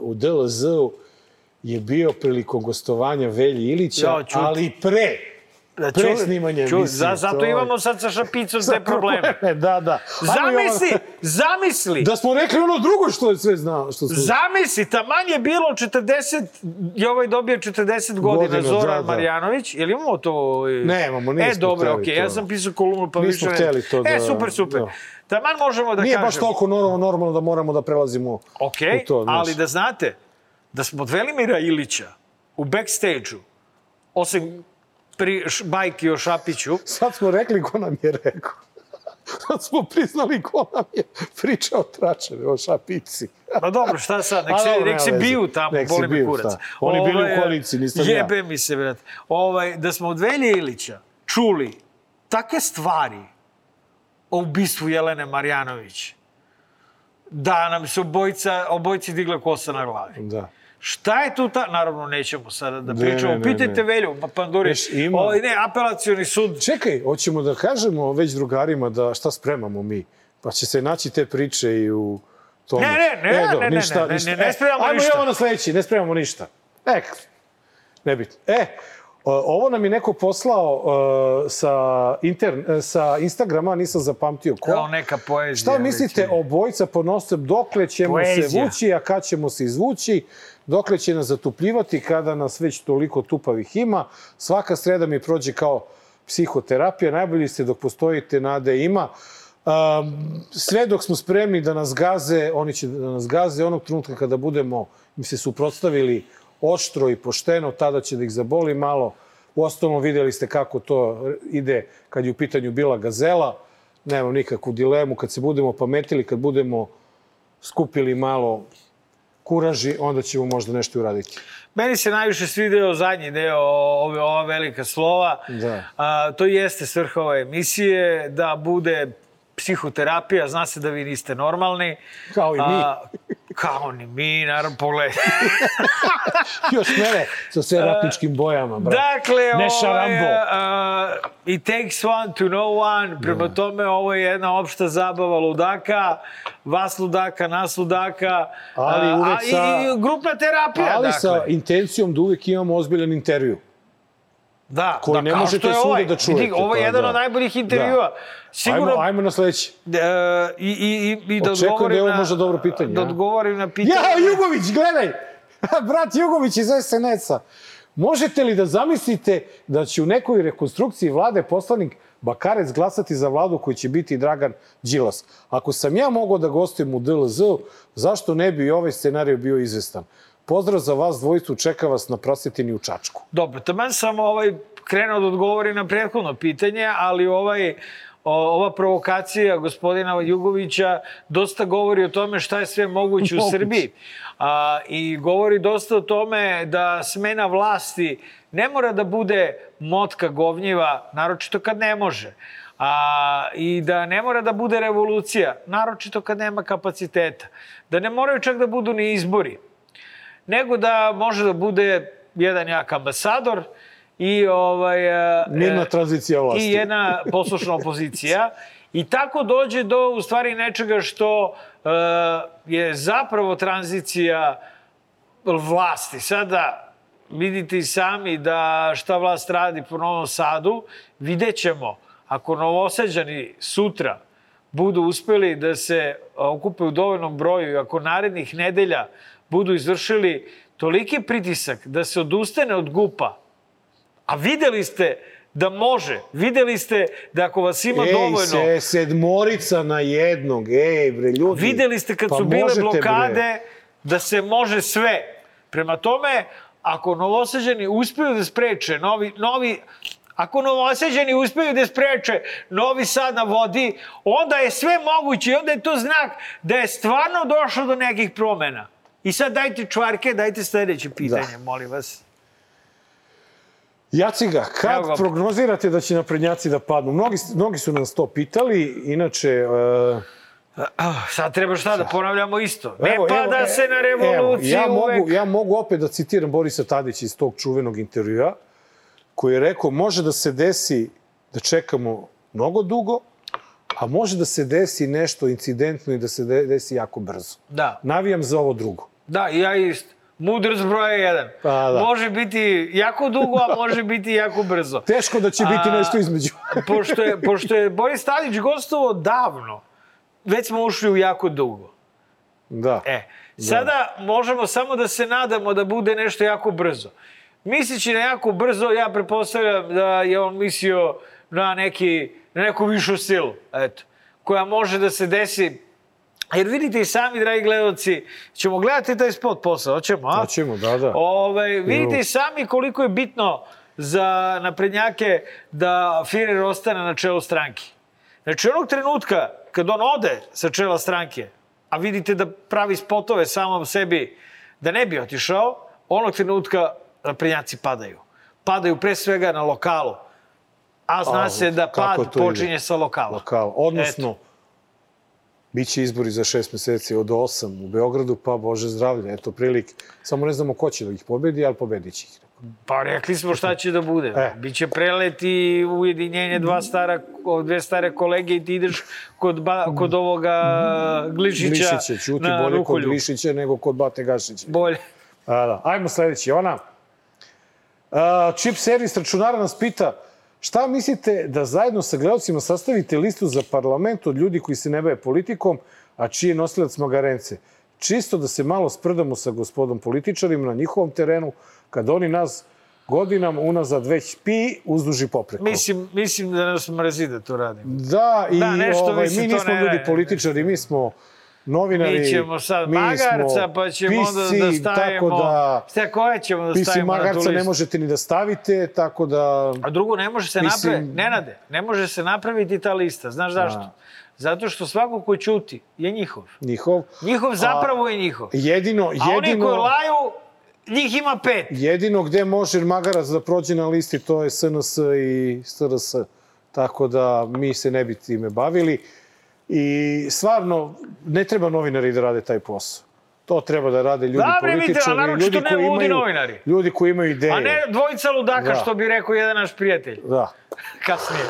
u DLZ-u je bio prilikom gostovanja Velji Ilića, Ja, ali pre, Da, pre ču- snimanja ču- emisije. za- zato To je- imamo sad sa Šapicom te probleme. da, da. Ajmo, Zamisli, Jovana, zamisli. Da smo rekli ono drugo što je sve znao. Što su... Zamisli, taman je bilo 40, je ovaj dobio 40 godina, Godina, Zoran da, da. Marjanović. Jel imamo to? ovaj? Nemamo, E, nismo dobro, hteli okej, to. ja sam pisao kolumnu pa Nismo više... ne- hteli to E, da- super, super. da. Taman možemo da Nije kažemo. baš toliko normalno, normalno da moramo da prelazimo Okej, u to. znaš. ali da znate da smo od Velimira Ilića u backstage-u, osim pri š- bajki o Šapiću, Sad smo rekli ko nam je rekao. Sad smo priznali ko nam je pričao tračeve o šapici. Pa dobro, šta sad, nek se, dobro, nek se biju tamo, Nek boli me kurac. šta. Oni bili u koaliciji, nisam ja. Jebe mi se, brate. Ovaj, da smo od Velje Ilića čuli take stvari o ubistvu Jelene Marjanović, da nam se obojica, obojici digla kosa na glavi. Da. Šta je tu ta... Naravno, nećemo sada da Ne, pričamo. ne, ne, Pitajte ne. Velju, pa Panduri. Viš, ima- Ovaj, ne, apelacioni sud. Čekaj, hoćemo da kažemo već drugarima da šta spremamo mi. Pa će se naći te priče i u tome. Ne, ne, ne, e, do, ne, ne, ništa, ne, ne, ništa. ne, ne spremamo e, ajmo ništa. Ajmo na sledeći, ne spremamo ništa. E, nebitno. E, o, ovo nam je neko poslao uh, sa, intern, e, sa Instagrama, nisam zapamtio ko. Kao neka poezija. Šta mislite recimo. o bojica pod nosem, dokle ćemo se Poezija. vući, a kad ćemo se izvući, dokle će nas zatupljivati kada nas već toliko tupavih ima. Svaka sreda mi prođe kao psihoterapija, najbolji ste dok postojite, nade ima. Sve dok smo spremni da nas gaze, oni će da nas gaze, onog trenutka kada budemo im se suprotstavili oštro i pošteno, tada će da ih zaboli malo. U ostalom videli ste kako to ide kad je u pitanju bila gazela. Nemam nikakvu dilemu. Kad se budemo pametili, kad budemo skupili malo kuraži, onda ćemo možda nešto uraditi. Meni se najviše svideo zadnji deo ove, ova velika slova. Da. A, to jeste svrha ove emisije, da bude psihoterapija, zna se da vi niste normalni. Kao i mi. A, kao ni mi, naravno, pogledaj. Još mene sa sve ratničkim bojama, bro. Dakle, Neša ovaj, Rambo. a, it takes one to know one. Prema tome, ovo je jedna opšta zabava ludaka, vas ludaka, nas ludaka. Ali uvek a, sa- i, grupna terapija, Ali dakle. sa intencijom da uvek imamo ozbiljan intervju. da, koji da, ne možete što je ovaj. da čujete, Vidi, ovo je pa jedan da. od najboljih intervjua. Sigurno, Ajmo, ajmo na sledeći. E, i, i, i, i da Očekujem odgovorim da je ovo na, možda dobro pitanje, Da odgovorim na pitanje. Ja, Jugović, gledaj! Brat Jugović iz SNS-a. Možete li da zamislite da će u nekoj rekonstrukciji vlade poslanik Bakarec glasati za vladu koji će biti Dragan Đilas? Ako sam ja mogao da gostujem u DLZ-u, zašto ne bi ovaj scenarij bio izvestan? Pozdrav za vas dvojicu, čeka vas na prasetini u Čačku. Dobro, taman sam ovaj, krenuo da odgovori na prethodno pitanje, ali ovaj, ova provokacija gospodina Jugovića dosta govori o tome šta je sve moguće u Moguće. Srbiji. A, I govori dosta o tome da smena vlasti ne mora da bude motka govnjiva, naročito kad ne može. A, I da ne mora da bude revolucija, naročito kad nema kapaciteta. Da ne moraju čak da budu ni izbori nego da može da bude jedan jak ambasador i ovaj e, Mirna e, tranzicija vlasti. i jedna poslušna opozicija i tako dođe do u stvari nečega što e, je zapravo tranzicija vlasti. Sada vidite i sami da šta vlast radi po Novom Sadu, vidjet ćemo ako novosađani sutra budu uspeli da se okupe u dovoljnom broju i ako narednih nedelja budu izvršili toliki pritisak da se odustane od gupa, a videli ste da može, videli ste da ako vas ima Ej, dovoljno... se, sedmorica na jednog, ej bre, ljudi. Videli ste kad pa su bile blokade Bre. da se može sve. Prema tome, ako novosađani uspeju da spreče novi, novi Ako novosađani uspeju da spreče Novi Sad na vodi, onda je sve moguće i onda je to znak da je stvarno došlo do nekih promena. I sad dajte čvarke, dajte sledeće pitanje, da. molim vas. Jaciga, Evo kad ga. prognozirate da će naprednjaci da padnu? Mnogi, mnogi su nas to pitali, inače... Uh, Ah, sad treba šta da ponavljamo isto. Ne Evo, pada evo, se na evo, revoluciju ja uvek. Mogu, ja mogu opet da citiram Borisa Tadića iz tog čuvenog intervjua, koji je rekao, može da se desi da čekamo mnogo dugo, a može da se desi nešto incidentno i da se de- desi jako brzo. Da. Navijam za ovo drugo. Da, ja isto. Mudrost broja jedan. Pa da. Može biti jako dugo, a može biti jako brzo. Teško da će biti A, nešto između. pošto, je, pošto je Boris Tadić gostovao davno, već smo ušli u jako dugo. da. E, sada možemo samo da se nadamo da bude nešto jako brzo. Misleći na jako brzo, ja pretpostavljam da je on mislio na, neki, na neku višu silu, eto, koja može da se desi Jer vidite i sami, dragi gledalci, ćemo gledati taj spot posle, hoćemo, a? Hoćemo, da, da. Ove, vidite i sami koliko je bitno za naprednjake da Firer ostane na čelu stranke. Znači, onog trenutka kad on ode sa čela stranke, a vidite da pravi spotove samom sebi da ne bi otišao, onog trenutka naprednjaci padaju. Padaju pre svega na lokalu. A zna A, se da pad to ide? počinje sa lokala. lokal. Odnosno, biće izbori za šest meseci od 8 u Beogradu, pa Bože zdravlje, eto prilike. Samo ne znamo ko će da ih pobedi, ali pobedit će ih. Pa rekli smo šta će da bude. E. Biće prelet i ujedinjenje dva stara, dve stare kolege i ti ideš kod, ba, kod ovoga Glišića, Glišića, ćuti na bolje kod Glišića nego kod Bate Gašića. Bolje. A, da. Ajmo sledeći, ona. A, Chip servis računara nas pita šta mislite da zajedno sa gledalcima sastavite listu za parlament od ljudi koji se ne bave politikom, a čiji je nosilac Magarence? Čisto da se malo sprdamo sa gospodom političarima na njihovom terenu, kad oni nas godinama unazad već pi uzduži popreko. Mislim, mislim da nas mrzi da to radimo. Da, i Da, nešto ovaj, mi nismo ljudi političari, mi smo novinari. Mi ćemo sad mi magarca, pa ćemo onda da stavimo... Tako da, Šta, koje ćemo da stavimo na tu magarca listu? ne možete ni da stavite, tako da... A drugo, ne može se Mislim- napraviti, Nenade, ne može se napraviti ta lista. Znaš zašto? Da. Zato što svako ko ćuti je njihov. Njihov. Njihov zapravo je njihov. Jedino, A oni koji jedino, laju, njih ima pet. jedino gde može magarac da prođe na listi, to je SNS i SRS. Tako da mi se ne bi time bavili. I stvarno, ne treba novinari da rade taj posao. To treba da rade ljudi Dobre, vidite, a političari, naročito ljudi koji imaju, novinari. ljudi koji imaju ideje. A ne dvojica ludaka, Da. što bi rekao jedan naš prijatelj. Da. Kasnije.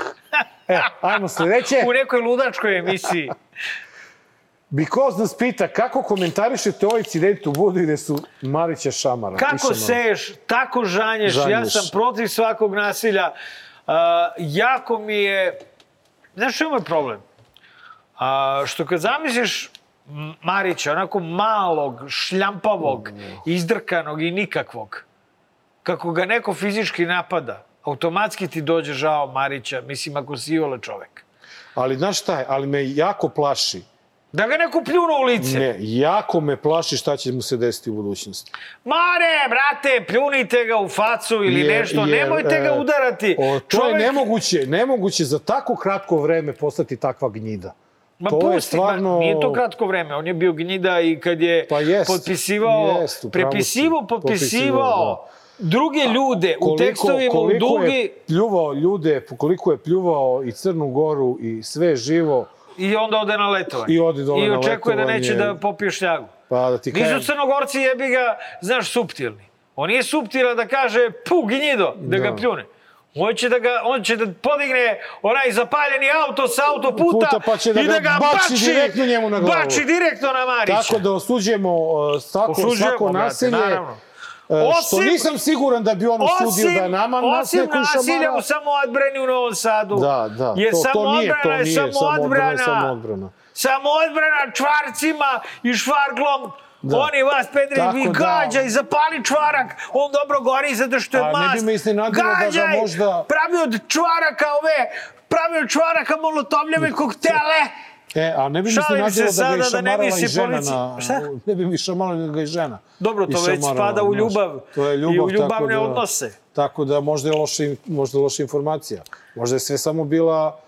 E, ajmo sledeće. U nekoj ludačkoj emisiji. Bikoz nas pita kako komentarišete ovaj incident u Budu gde su Marića šamara. Kako seješ, tako žanješ. Ja Žanješ. sam protiv svakog nasilja. Uh, jako mi je... Znaš što je moj problem? A, što kad zamisliš Marića, onako malog, šljampavog, izdrkanog i nikakvog, kako ga neko fizički napada, automatski ti dođe žao Marića, mislim, ako si iole čovek. Ali znaš šta je, ali me jako plaši. Da ga neko pljunu u lice. Ne, jako me plaši šta će mu se desiti u budućnosti. Mare, brate, pljunite ga u facu ili Jer- nešto, jer, nemojte ga e, udarati. O, to je nemoguće, nemoguće za tako kratko vreme postati takva gnjida. Ma to pusti, je stvarno... ma, nije to kratko vreme. On je bio gnjida i kad je Pa jest, potpisivao, jest, prepisivao, potpisivao Potpisivao, druge ljude u tekstovima, u koliko dugi je pljuvao ljude, koliko je pljuvao i Crnu Goru i sve živo, i onda ode na letovanje. I ode dole I na očekuje da letovanje. neće da popije šljagu. pa da ti kažem... Nisu crnogorci jebi ga, znaš, suptilni. On nije suptilan da kaže pu gnjido, da, ga Da. pljune. On će, da ga, on će da podigne onaj zapaljeni auto sa autoputa Puta, pa će da i da ga baci bači, direktno njemu na glavu. Bači direktno na Marića. Tako da osuđujemo uh, svako, Osuđujemo, svako brate, nasilje. naravno. Uh, što Osim- nisam siguran da bi on osudio da nama nas osim neko nasilja u samoodbrani u Novom Sadu. Da, da, je to, to nije, to je nije, samoodbrana je samoodbrana. samoodbrana. Samoodbrana čvarcima i švarglom. Da. Oni vas, Pedri, Tako vi da- gađaj, zapali čvarak, on dobro gori zato što je A ne bi mast. me iznenadilo da ga možda- pravi od čvaraka ove, pravi od čvaraka molotovljeve koktele. E, a ne bi mi se nadilo da ga je da i žena na... Šta? Ne bi mi šamarala da ga je žena. Dobro, to već išamarala, spada u ljubav To je ljubav, i u ljubavne tako da, odnose. Tako da možda je loša, možda je loša informacija. Možda je sve samo bila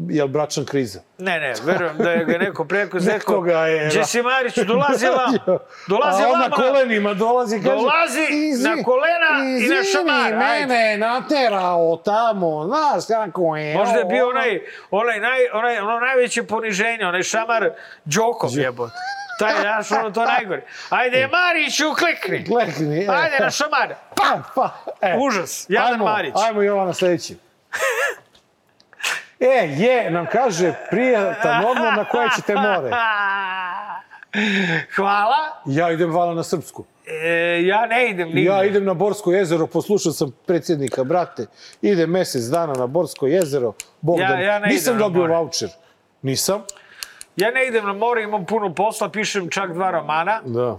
jel, bračna kriza. Ne, ne, verujem da je ga neko preko rekao. Je, da. Jesse Marić, dolazi vam. Dolazi A on vam. na kolenima dolazi kaže... Dolazi "Izvi- na kolena i na šamar, Izvini, ajde." mene naterao tamo, znaš kako je. Možda je bio onaj, onaj, naj, onaj, ono najveće poniženje, onaj šamar Đokov jebot. Taj, znaš, ono to najgore. Ajde, Mariću, klikni. Klekni, e. Ajde na šamar. Pa, pa, e. Užas, jadan ajmo, Marić. Ajmo Jovana sledeći. E, je, nam kaže prijatan odmor na koje ćete more. Hvala. Ja idem vala na srpsku. E, ja ne idem nigde. Ja idem na Borsko jezero, poslušao sam predsjednika, brate. Idem mesec dana na Borsko jezero. Bogdan, Ja- ja ne nisam dobio voucher. Nisam. Ja ne idem na more, imam puno posla, pišem čak dva romana, Da,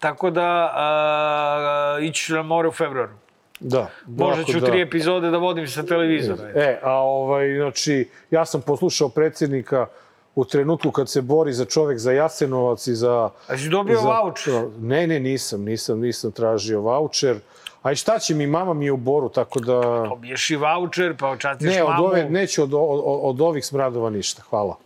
tako da a, ići na more u februaru. Da. Možda ću da. tri epizode da vodim sa televizora. E, a ovaj, znači, ja sam poslušao predsjednika u trenutku kad se bori za čovek za Jasenovac i za... A si dobio za- vaučer? Ne, ne, nisam, nisam, nisam tražio vaučer. A i šta će mi, mama mi je u Boru, tako da... Dobiješ i vaučer, pa očastiš Ne, od mamu. ove, neću od, od, od ovih smradova ništa, hvala.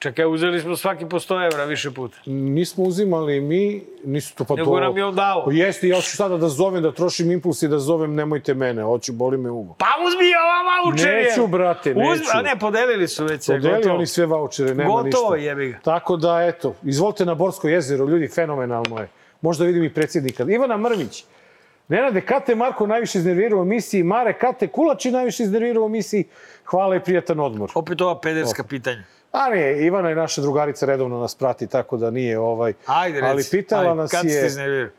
Čekaj, uzeli smo svaki po 100 evra više puta. Nismo uzimali mi, nisu to pa Nego to... nam je on dao. Jeste, ja ću sada da zovem, da trošim impuls i da zovem nemojte mene, hoću, boli me uvo. Pa uzmi ova vaučer! je. Neću, brate, neću. Uzmi, a ne, podelili su već sve, Podeli gotovo. oni sve vouchere, nema Gotovo, ništa. jebi ga. Tako da, eto, izvolite na Borsko jezero, ljudi, fenomenalno je. Možda vidim i predsjednika. Ivana Mrvić. Nenade, kad te Marko najviše iznervirao u emisiji? Mare, kad te Kulači najviše iznervirao u emisiji? Hvala i prijatan odmor. Opet ova pederska pitanja. A ne, Ivana je naša drugarica, redovno nas prati, tako da nije ovaj... Ajde, reci. Ali pitala Ajde, nas kad je... ste iznervirali?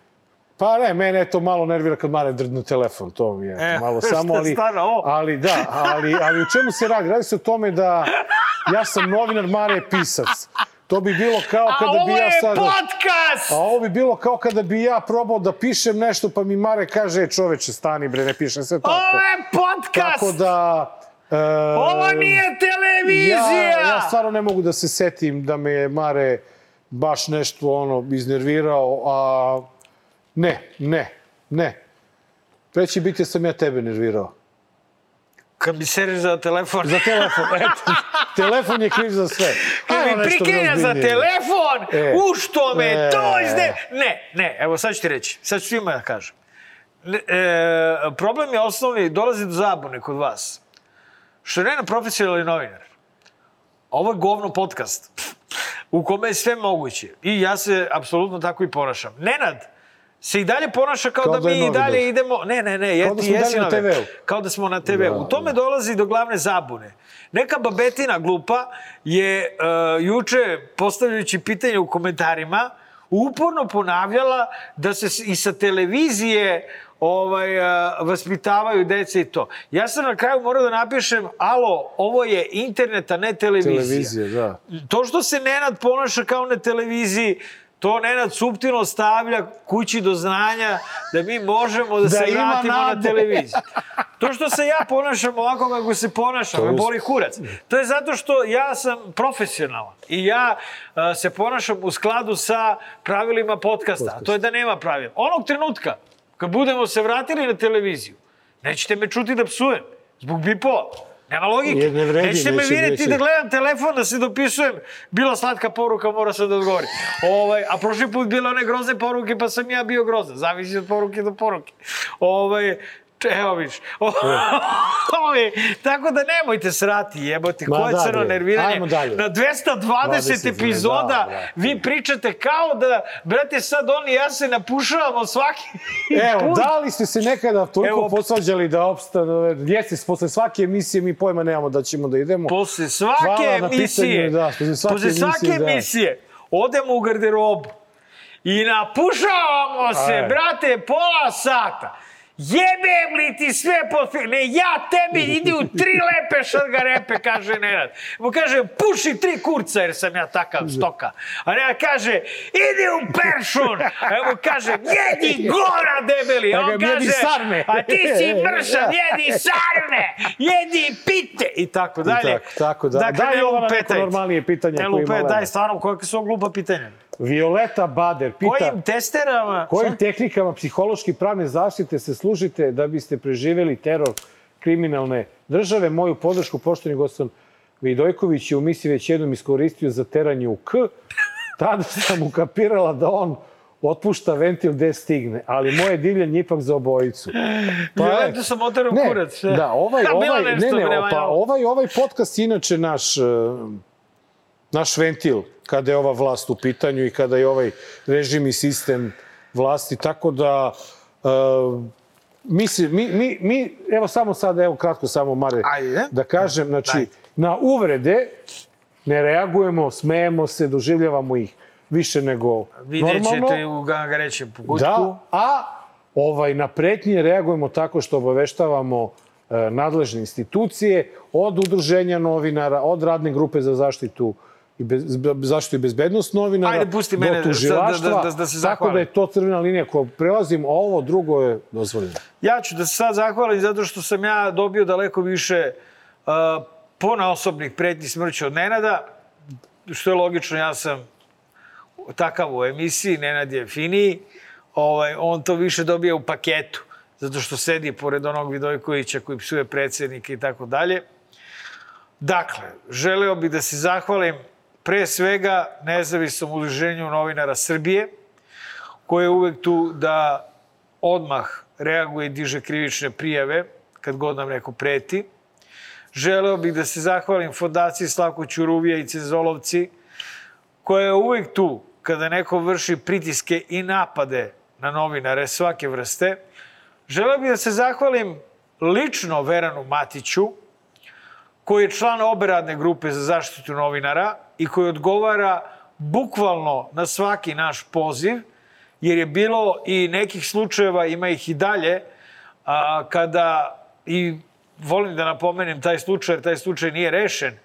Pa ne, mene to malo nervira kad Mare drdne telefon, to mi je E, malo samo, ali, ovo? ali da, ali, ali u čemu se radi? Radi se o tome da ja sam novinar, Mare je pisac. To bi bilo kao A kada bi ovo ja je sad... podcast! A ovo bi bilo kao kada bi ja probao da pišem nešto, pa mi Mare kaže, "E, čoveče, stani bre, ne pišem sve tako. Ovo je podcast! Tako da... Ovo nije televizija! Ja, ja stvarno ne mogu da se setim da me je Mare baš nešto ono iznervirao, a ne, ne, ne. Pre će biti da sam ja tebe nervirao. Kad mi sereš za telefon. Za telefon, eto. telefon je kriv za sve. Kad mi prikenja za telefon, E. u što me E. to izne... Ne, ne, evo sad ću ti reći. Sad ću svima da kažem. E, problem je osnovni, dolazi do zabune kod vas. Što je Rena profesionalni novinar. Ovo je govno podcast. u kome je sve moguće. I ja se apsolutno tako i ponašam. Nenad se i dalje ponaša kao, Kao da, da mi i dalje idemo... Ne, ne, ne, je, Kao da smo jesi na. TV-u. Kao da smo na TV. Da, u tome dolazi do glavne zabune. Neka babetina glupa je uh, juče, postavljajući pitanje u komentarima, uporno ponavljala da se i sa televizije ovaj, vaspitavaju dece i to. Ja sam na kraju morao da napišem, alo, ovo je internet, a ne televizija. Televizija, da. To što se Nenad ponaša kao na televiziji, to Nenad subtilno stavlja kući do znanja da mi možemo da, Da se vratimo na televiziju. To što se ja ponašam ovako kako se ponašam, me boli kurac. To je zato što ja sam profesionalan i ja a, se ponašam u skladu sa pravilima podcasta. A to je da nema pravila. Onog trenutka, kad budemo se vratili na televiziju, nećete me čuti da psujem. Zbog bipova. Nema logike. Jer ne vredi, nećete me vidjeti da gledam telefon, da se dopisujem. Bila slatka poruka, mora se da odgovori. Ovaj, a prošli put bile one grozne poruke, pa sam ja bio grozan. Zavisi od poruke do poruke. Ovaj, Evo viš. Ovaj, tako da nemojte srati, jebote, Ma koje da, crno nerviranje. Na 220 20, epizoda da, brate. vi pričate kao da, brate, sad oni ja se napušavamo svaki Evo, put. da li ste se nekada toliko Evo, posvađali da opstane? Jeste, posle svake emisije mi pojma nemamo da ćemo da idemo. Posle svake Hvala emisije, pitanju, da, posle svake posle svake emisije, da. emisije, odemo u garderobu i napušavamo se, Aj. brate, pola sata. Jebem li ti sve pod... Ne, ja tebi idi u tri lepe šargarepe, kaže Nenad. Mu kaže, puši tri kurca, jer sam ja takav stoka. A Nenad kaže, idi u peršun. A mu kaže, jedi gora debeli. A Ja on kaže, sarme. a ti si mršav, jedi sarme, jedi pite. I tako dalje. tako, tako da. Dakle, Daj neko lupetajte. normalnije pitanje Ne lupe, daj stvarno, koje su ovo glupa pitanja. Violeta Bader pita... Kojim testerama? Kojim tehnikama psihološki pravne zaštite se služite da biste preživeli teror kriminalne države? Moju podršku, poštovani gospodin Vidojković je u misiji već jednom iskoristio za teranje u K. Tada sam ukapirala da on otpušta ventil gde stigne, ali moje divljanje ipak za obojicu. Violetu sam oterao ne, kurac. sve. Da, ovaj, Da, ovaj, ne, ne, pa ovaj, ovaj podcast inače naš, naš ventil kada je ova vlast u pitanju i kada je ovaj režim i sistem vlasti, tako da uh, mi, se, mi, mi, mi, evo samo sad, evo kratko samo Mare, Ajde. da kažem, znači, Daj. na uvrede ne reagujemo, smejemo se, doživljavamo ih više nego Vidjet normalno. ćete u Gangarećem pogutku. Da, a ovaj, na pretnje reagujemo tako što obaveštavamo e, nadležne institucije od udruženja novinara, od radne grupe za zaštitu i bez, be- zaštitu i bezbednost novinara Ajde, pusti do mene da- tužilaštva. da- da- da se tako zahvalim. da je to crvena linija koju prelazim, a ovo drugo je dozvoljeno. Ja ću da se sad zahvalim zato što sam ja dobio daleko više uh, ponaosobnih pretnji smrću od Nenada, što je logično, ja sam takav u emisiji, Nenad je finiji, ovaj, on to više dobija u paketu, zato što sedi pored onog Vidojkovića koji psuje predsednika i tako dalje. Dakle, želeo bih da se zahvalim pre svega nezavisnom udruženju novinara Srbije, koje je uvek tu da odmah reaguje i diže krivične prijave kad god nam neko preti. Želeo bih da se zahvalim Fondaciji Slavko Ćuruvija i Cezolovci, koja je uvek tu kada neko vrši pritiske i napade na novinare svake vrste. Želeo bih da se zahvalim lično Veranu Matiću, koji je član obe radne grupe za zaštitu novinara i koji odgovara bukvalno na svaki naš poziv, jer je bilo i nekih slučajeva, ima ih i dalje, a, kada, i volim da napomenem taj slučaj, jer taj slučaj nije rešen,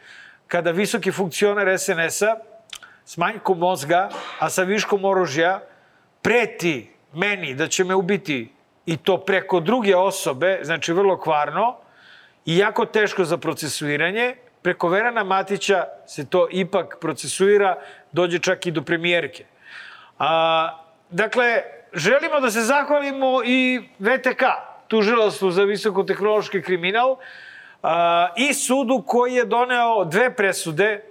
kada visoki funkcioner SNS-a s manjkom mozga, a sa viškom oružja, preti meni da će me ubiti i to preko druge osobe, znači vrlo kvarno, i jako teško za procesuiranje, preko Verana Matića se to ipak procesuira, dođe čak i do premijerke. A, dakle, želimo da se zahvalimo i VTK, tužilaštvu za visokotehnološki kriminal, a, i sudu koji je doneo dve presude,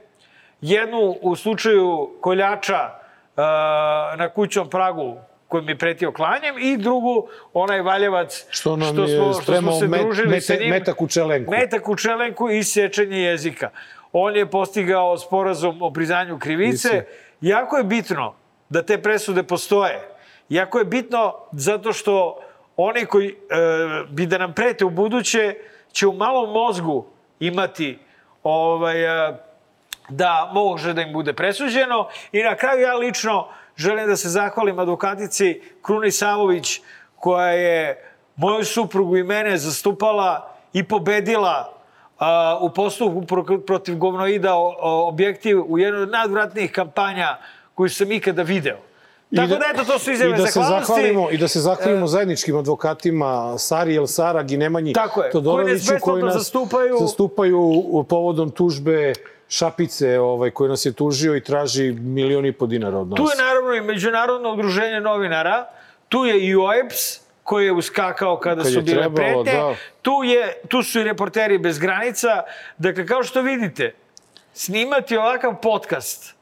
jednu u slučaju koljača a, na kućnom pragu kojim je pretio klanjem i drugu onaj Valjevac Što nam je spremao met- družili sa njim. Meta Kučelenku. Meta Kučelenku i sečenje jezika. on je postigao sporazum o priznanju krivice. Krivice. Jako je bitno da te presude postoje. Jako je bitno zato što oni koji e, bi da nam prete u buduće će u malom mozgu imati ovaj, e, da može da im bude presuđeno. I na kraju ja lično želim da se zahvalim advokatici Kruni Savović koja je moju suprugu i mene zastupala i pobedila a, u postupku pro- protiv govnoida o, o, objektiv u jednoj od najodvratnijih kampanja koju sam ikada video. Tako da, eto, to su i izjave da se zahvalimo i da se zahvalimo zajedničkim advokatima Sari El Sarag i Nemanji je, koji nas Todoroviću koji nas zastupaju. zastupaju u- povodom tužbe Šapice, ovaj, koji nas je tužio i traži milion i po dinara od nas. Tu je naravno i Međunarodno udruženje novinara, tu je i OEPS, koji je uskakao kada Kad su bile trebalo, prete. da. Tu, je, tu su i reporteri bez granica. Dakle, kao što vidite, snimati ovakav podcast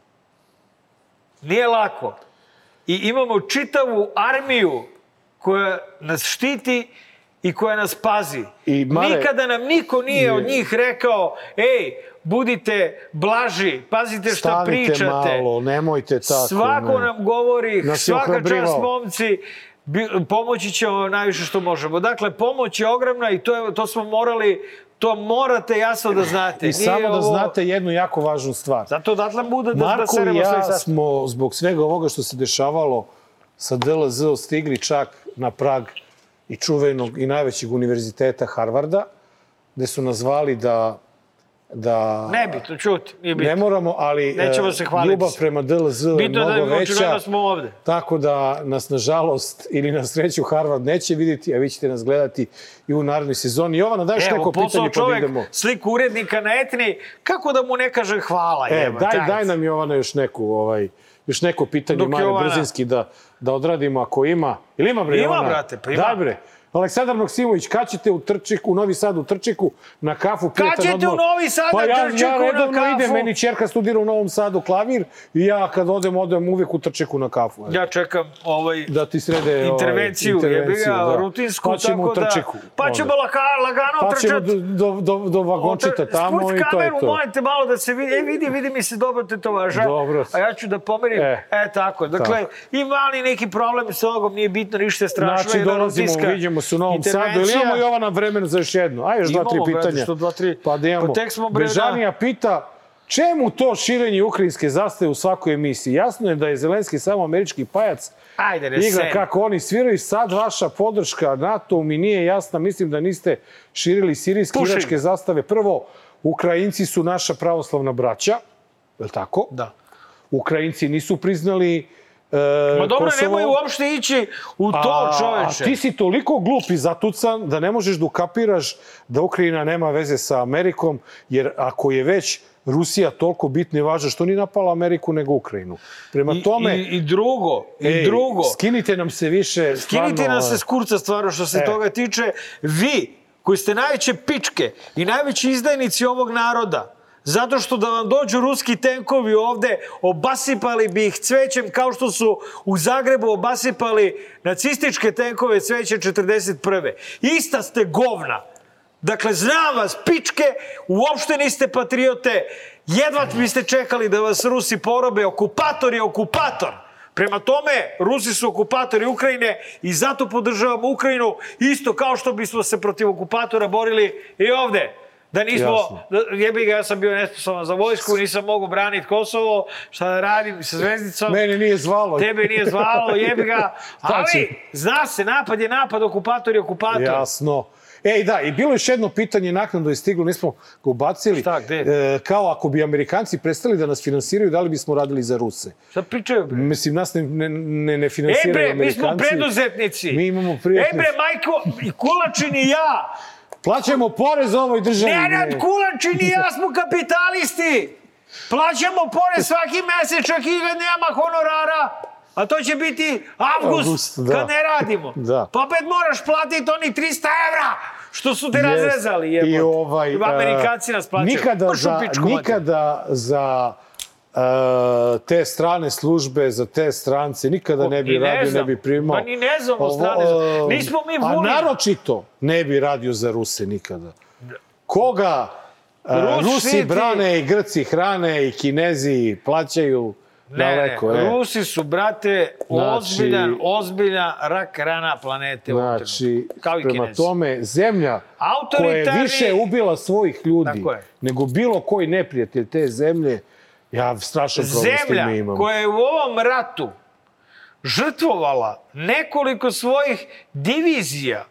nije lako. I imamo čitavu armiju koja nas štiti i koja nas pazi. I, Mare- Nikada nam niko nije od njih rekao, ej, budite blaži, pazite šta Stanite pričate. malo, nemojte tako. Svako ne. nam govori, Nas svaka čast momci, pomoći ćemo najviše što možemo. Dakle, pomoć je ogromna i to, je, to smo morali, to morate jasno da znate. I samo da ovo- znate jednu jako važnu stvar. Zato odatle bude da, da Marko i seremo sve ja sad. smo zbog svega ovoga što se dešavalo sa DLZ stigli čak na prag i čuvenog i najvećeg univerziteta Harvarda, gde su nas zvali da da Ne bi, to čuti, nije bitno. ne moramo, ali Nećemo e, se hvaliti. ljubav prema DLZ je Bitno je da mnogo je veća. očigledno smo ovde. Tako da nas, nažalost, ili na sreću Harvard neće vidjeti, a vi ćete nas gledati i u narednoj sezoni. Jovana, daješ neko Evo, pitanje pa da idemo. sliku urednika na etni, kako da mu ne kaže hvala? E, jebote, daj, daj nam Jovana još neku, ovaj, još neko pitanje, Dok Mare, Jovana- brzinski, da, da odradimo ako ima. Ili ima, bre, Ima, Jovana? brate, pa ima. Daj, bre. Aleksandar Maksimović, kad ćete u Trčiku, u Novi Sad u Trčiku, na kafu, prijatan ćete odmor? u Novi Sad pa na ja, Trčiku ja na redovno kafu? idem, meni čerka studira u Novom Sadu klavir i ja kad odem, odem uvek u Trčiku na kafu. Ja čekam ovaj... Da ti srede ovaj, intervenciju, jebi ga, da. rutinsku, pa ćemo tako u Trčiku. da... Pa ćemo laka, lagano Pa ćemo do, do, do, do vagončita tamo i to je kameru, to. molim te malo da se vidi. E, vidi, vidi mi se dobro tetovaža. Dobro. A ja ću da pomerim. E, E, tako. Dakle, tako. ima mali neki problem s ogom, nije bitno ništa strašno. Znači, dolazimo, vidimo se u Novom Sadu. Ili imamo Jovana vremena za još jedno? Aj, još dva, tri Imamo, pitanja. što dva, tri. Pa da imamo. Pa bre, Bežanija pita, čemu to širenje ukrajinske zastave u svakoj emisiji? Jasno je da je Zelenski samo američki pajac. Ajde, ne Igra kako oni sviraju. Sad vaša podrška NATO mi nije jasna. Mislim da niste širili sirijske Pušim. iračke zastave. Prvo, Ukrajinci su naša pravoslavna braća. Je li tako? Da. Ukrajinci nisu priznali e, Ma dobro, Kosovo. nemoj uopšte ići u to, čoveče. A ti si toliko glup i zatucan da ne možeš da ukapiraš da Ukrajina nema veze sa Amerikom, jer ako je već Rusija toliko bitna i važna, što ni napala Ameriku nego Ukrajinu. Prema I, tome, i, I drugo, i ej, drugo. skinite nam se više. Skinite stvarno, nas se s kurca stvarno što se E. toga tiče. Vi, koji ste najveće pičke i najveći izdajnici ovog naroda, zato što da vam dođu ruski tenkovi ovde, obasipali bi ih cvećem kao što su u Zagrebu obasipali nacističke tenkove cveće 41. Ista ste govna. Dakle, znam vas, pičke, uopšte niste patriote, jedva biste čekali da vas Rusi porobe, okupator je okupator. Prema tome, Rusi su okupatori Ukrajine i zato podržavamo Ukrajinu, isto kao što bismo se protiv okupatora borili i ovde. Da nismo, da, jebi ga, ja sam bio nesposoban za vojsku, nisam mogu braniti Kosovo, šta da radim sa zvezdicom. Mene nije zvalo. Tebe nije zvalo, jebi ga. Ali, zna se, napad je napad, okupator je okupator. Jasno. Ej, da, i bilo je još jedno pitanje, naknadno je stiglo, nismo ga ubacili. Šta, gde? E, kao ako bi Amerikanci prestali da nas finansiraju, da li bismo radili za Ruse? Šta pričaju, bre? Mislim, nas ne, ne, ne, ne E finansiraju bre, mi Amerikanci. smo preduzetnici. Mi imamo prijatnici. E bre, majko, Kulačin i ja. Plaćamo porez ovoj državi. Nenad bre. Kulačin i ja smo kapitalisti. Plaćamo porez svaki mesec, čak i kad nema honorara. A to će biti avgust, Avgust, da. kad ne radimo. Da. Pa opet moraš platiti onih 300 evra što su te razrezali. Jebote. I ovaj, Amerikanci e, nas plaćaju. Nikada Pršu za, pičku nikada za te strane službe, za te strance, nikada ne bi ne radio, ne znam. bi primao. Ma ni ne znamo Ovo, strane. Nismo mi A Vulin. naročito ne bi radio za Ruse nikada. Koga A, Rusi Rusi ti- brane i Grci hrane i Kinezi plaćaju Ne, daleko. ne, e. Rusi su, brate, Znači- ozbiljan, ozbiljan rak rana planete. Znači. Kao i prema Kinezi. tome, zemlja koja je više ubila svojih ljudi nego bilo koji neprijatelj te zemlje, ja strašan problem s time imam. koja je u ovom ratu žrtvovala nekoliko svojih divizija,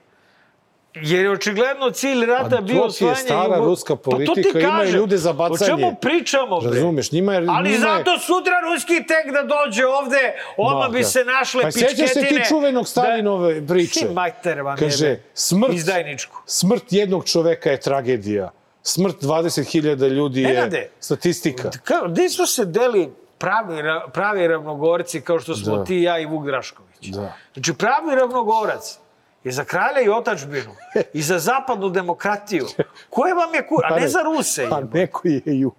jer je očigledno cilj rata Pa to bio ti je stara Jugo- ruska Pa to ti politika, imaju kažem. ljude za bacanje. O čemu pričamo, bre? Razumeš, njima je... Ali njima je- zato sutra ruski tek da dođe ovde, odmah Ma, bi da. se našle pa pičketine. sećaš se ti čuvenog Stalinove priče? Si majter vam Kaže, smrt, Izdajničku. smrt jednog čoveka je tragedija. Smrt 20.000 ljudi je Nenade, statistika. Kao, gde su se deli pravi, ra- pravi ravnogorci kao što smo Da. ti, ja i Vuk Drašković? Da. Znači, pravi ravnogorac je za kralja i otačbinu i za zapadnu demokratiju. Koje vam je kur... A ne za Ruse. Pa neko je i u,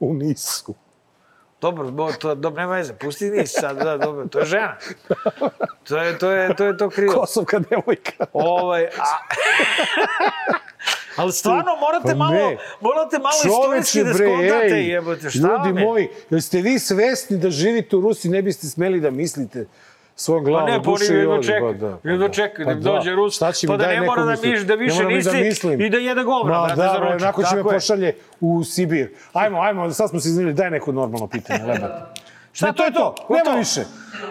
u Nisu. Dobro, bo, to, dobro, nema veze, pusti nis sad, da, dobro, to je žena. To je to, je, to, je to krivo. Kosovka devojka. Ovaj, a... Ali stvarno morate Pa malo, ne. morate malo istorijski da skontate, jebote, šta ljudi vam je? moji, jeste vi svesni da živite u Rusiji, ne biste smeli da mislite svojom Pa glavom, ne, pa oni duše i čekaju, pa da, pa da. čekaju Pa da im dođe Rus, pa da ne mora da misli. miš- da više da nisi mislim. i da jede govna, Ma da, ručak, Onako će me pošalje u Sibir. Ajmo, ajmo, sad smo se iznili, daj neko normalno pitanje, lebati. Šta Ne, to je to? Nema Gotovo. više.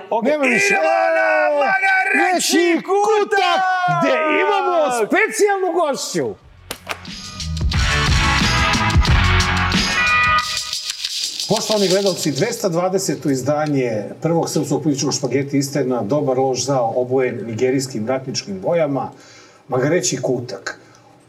Okej. Nema više. Idemo na Eee, Magareći Reći kutak, kutak! gde imamo specijalnu gošću. Poštovani gledalci, 220. izdanje prvog srpskog političkog špageti istina, dobar lož za obojen nigerijskim ratničkim bojama, Magareći kutak.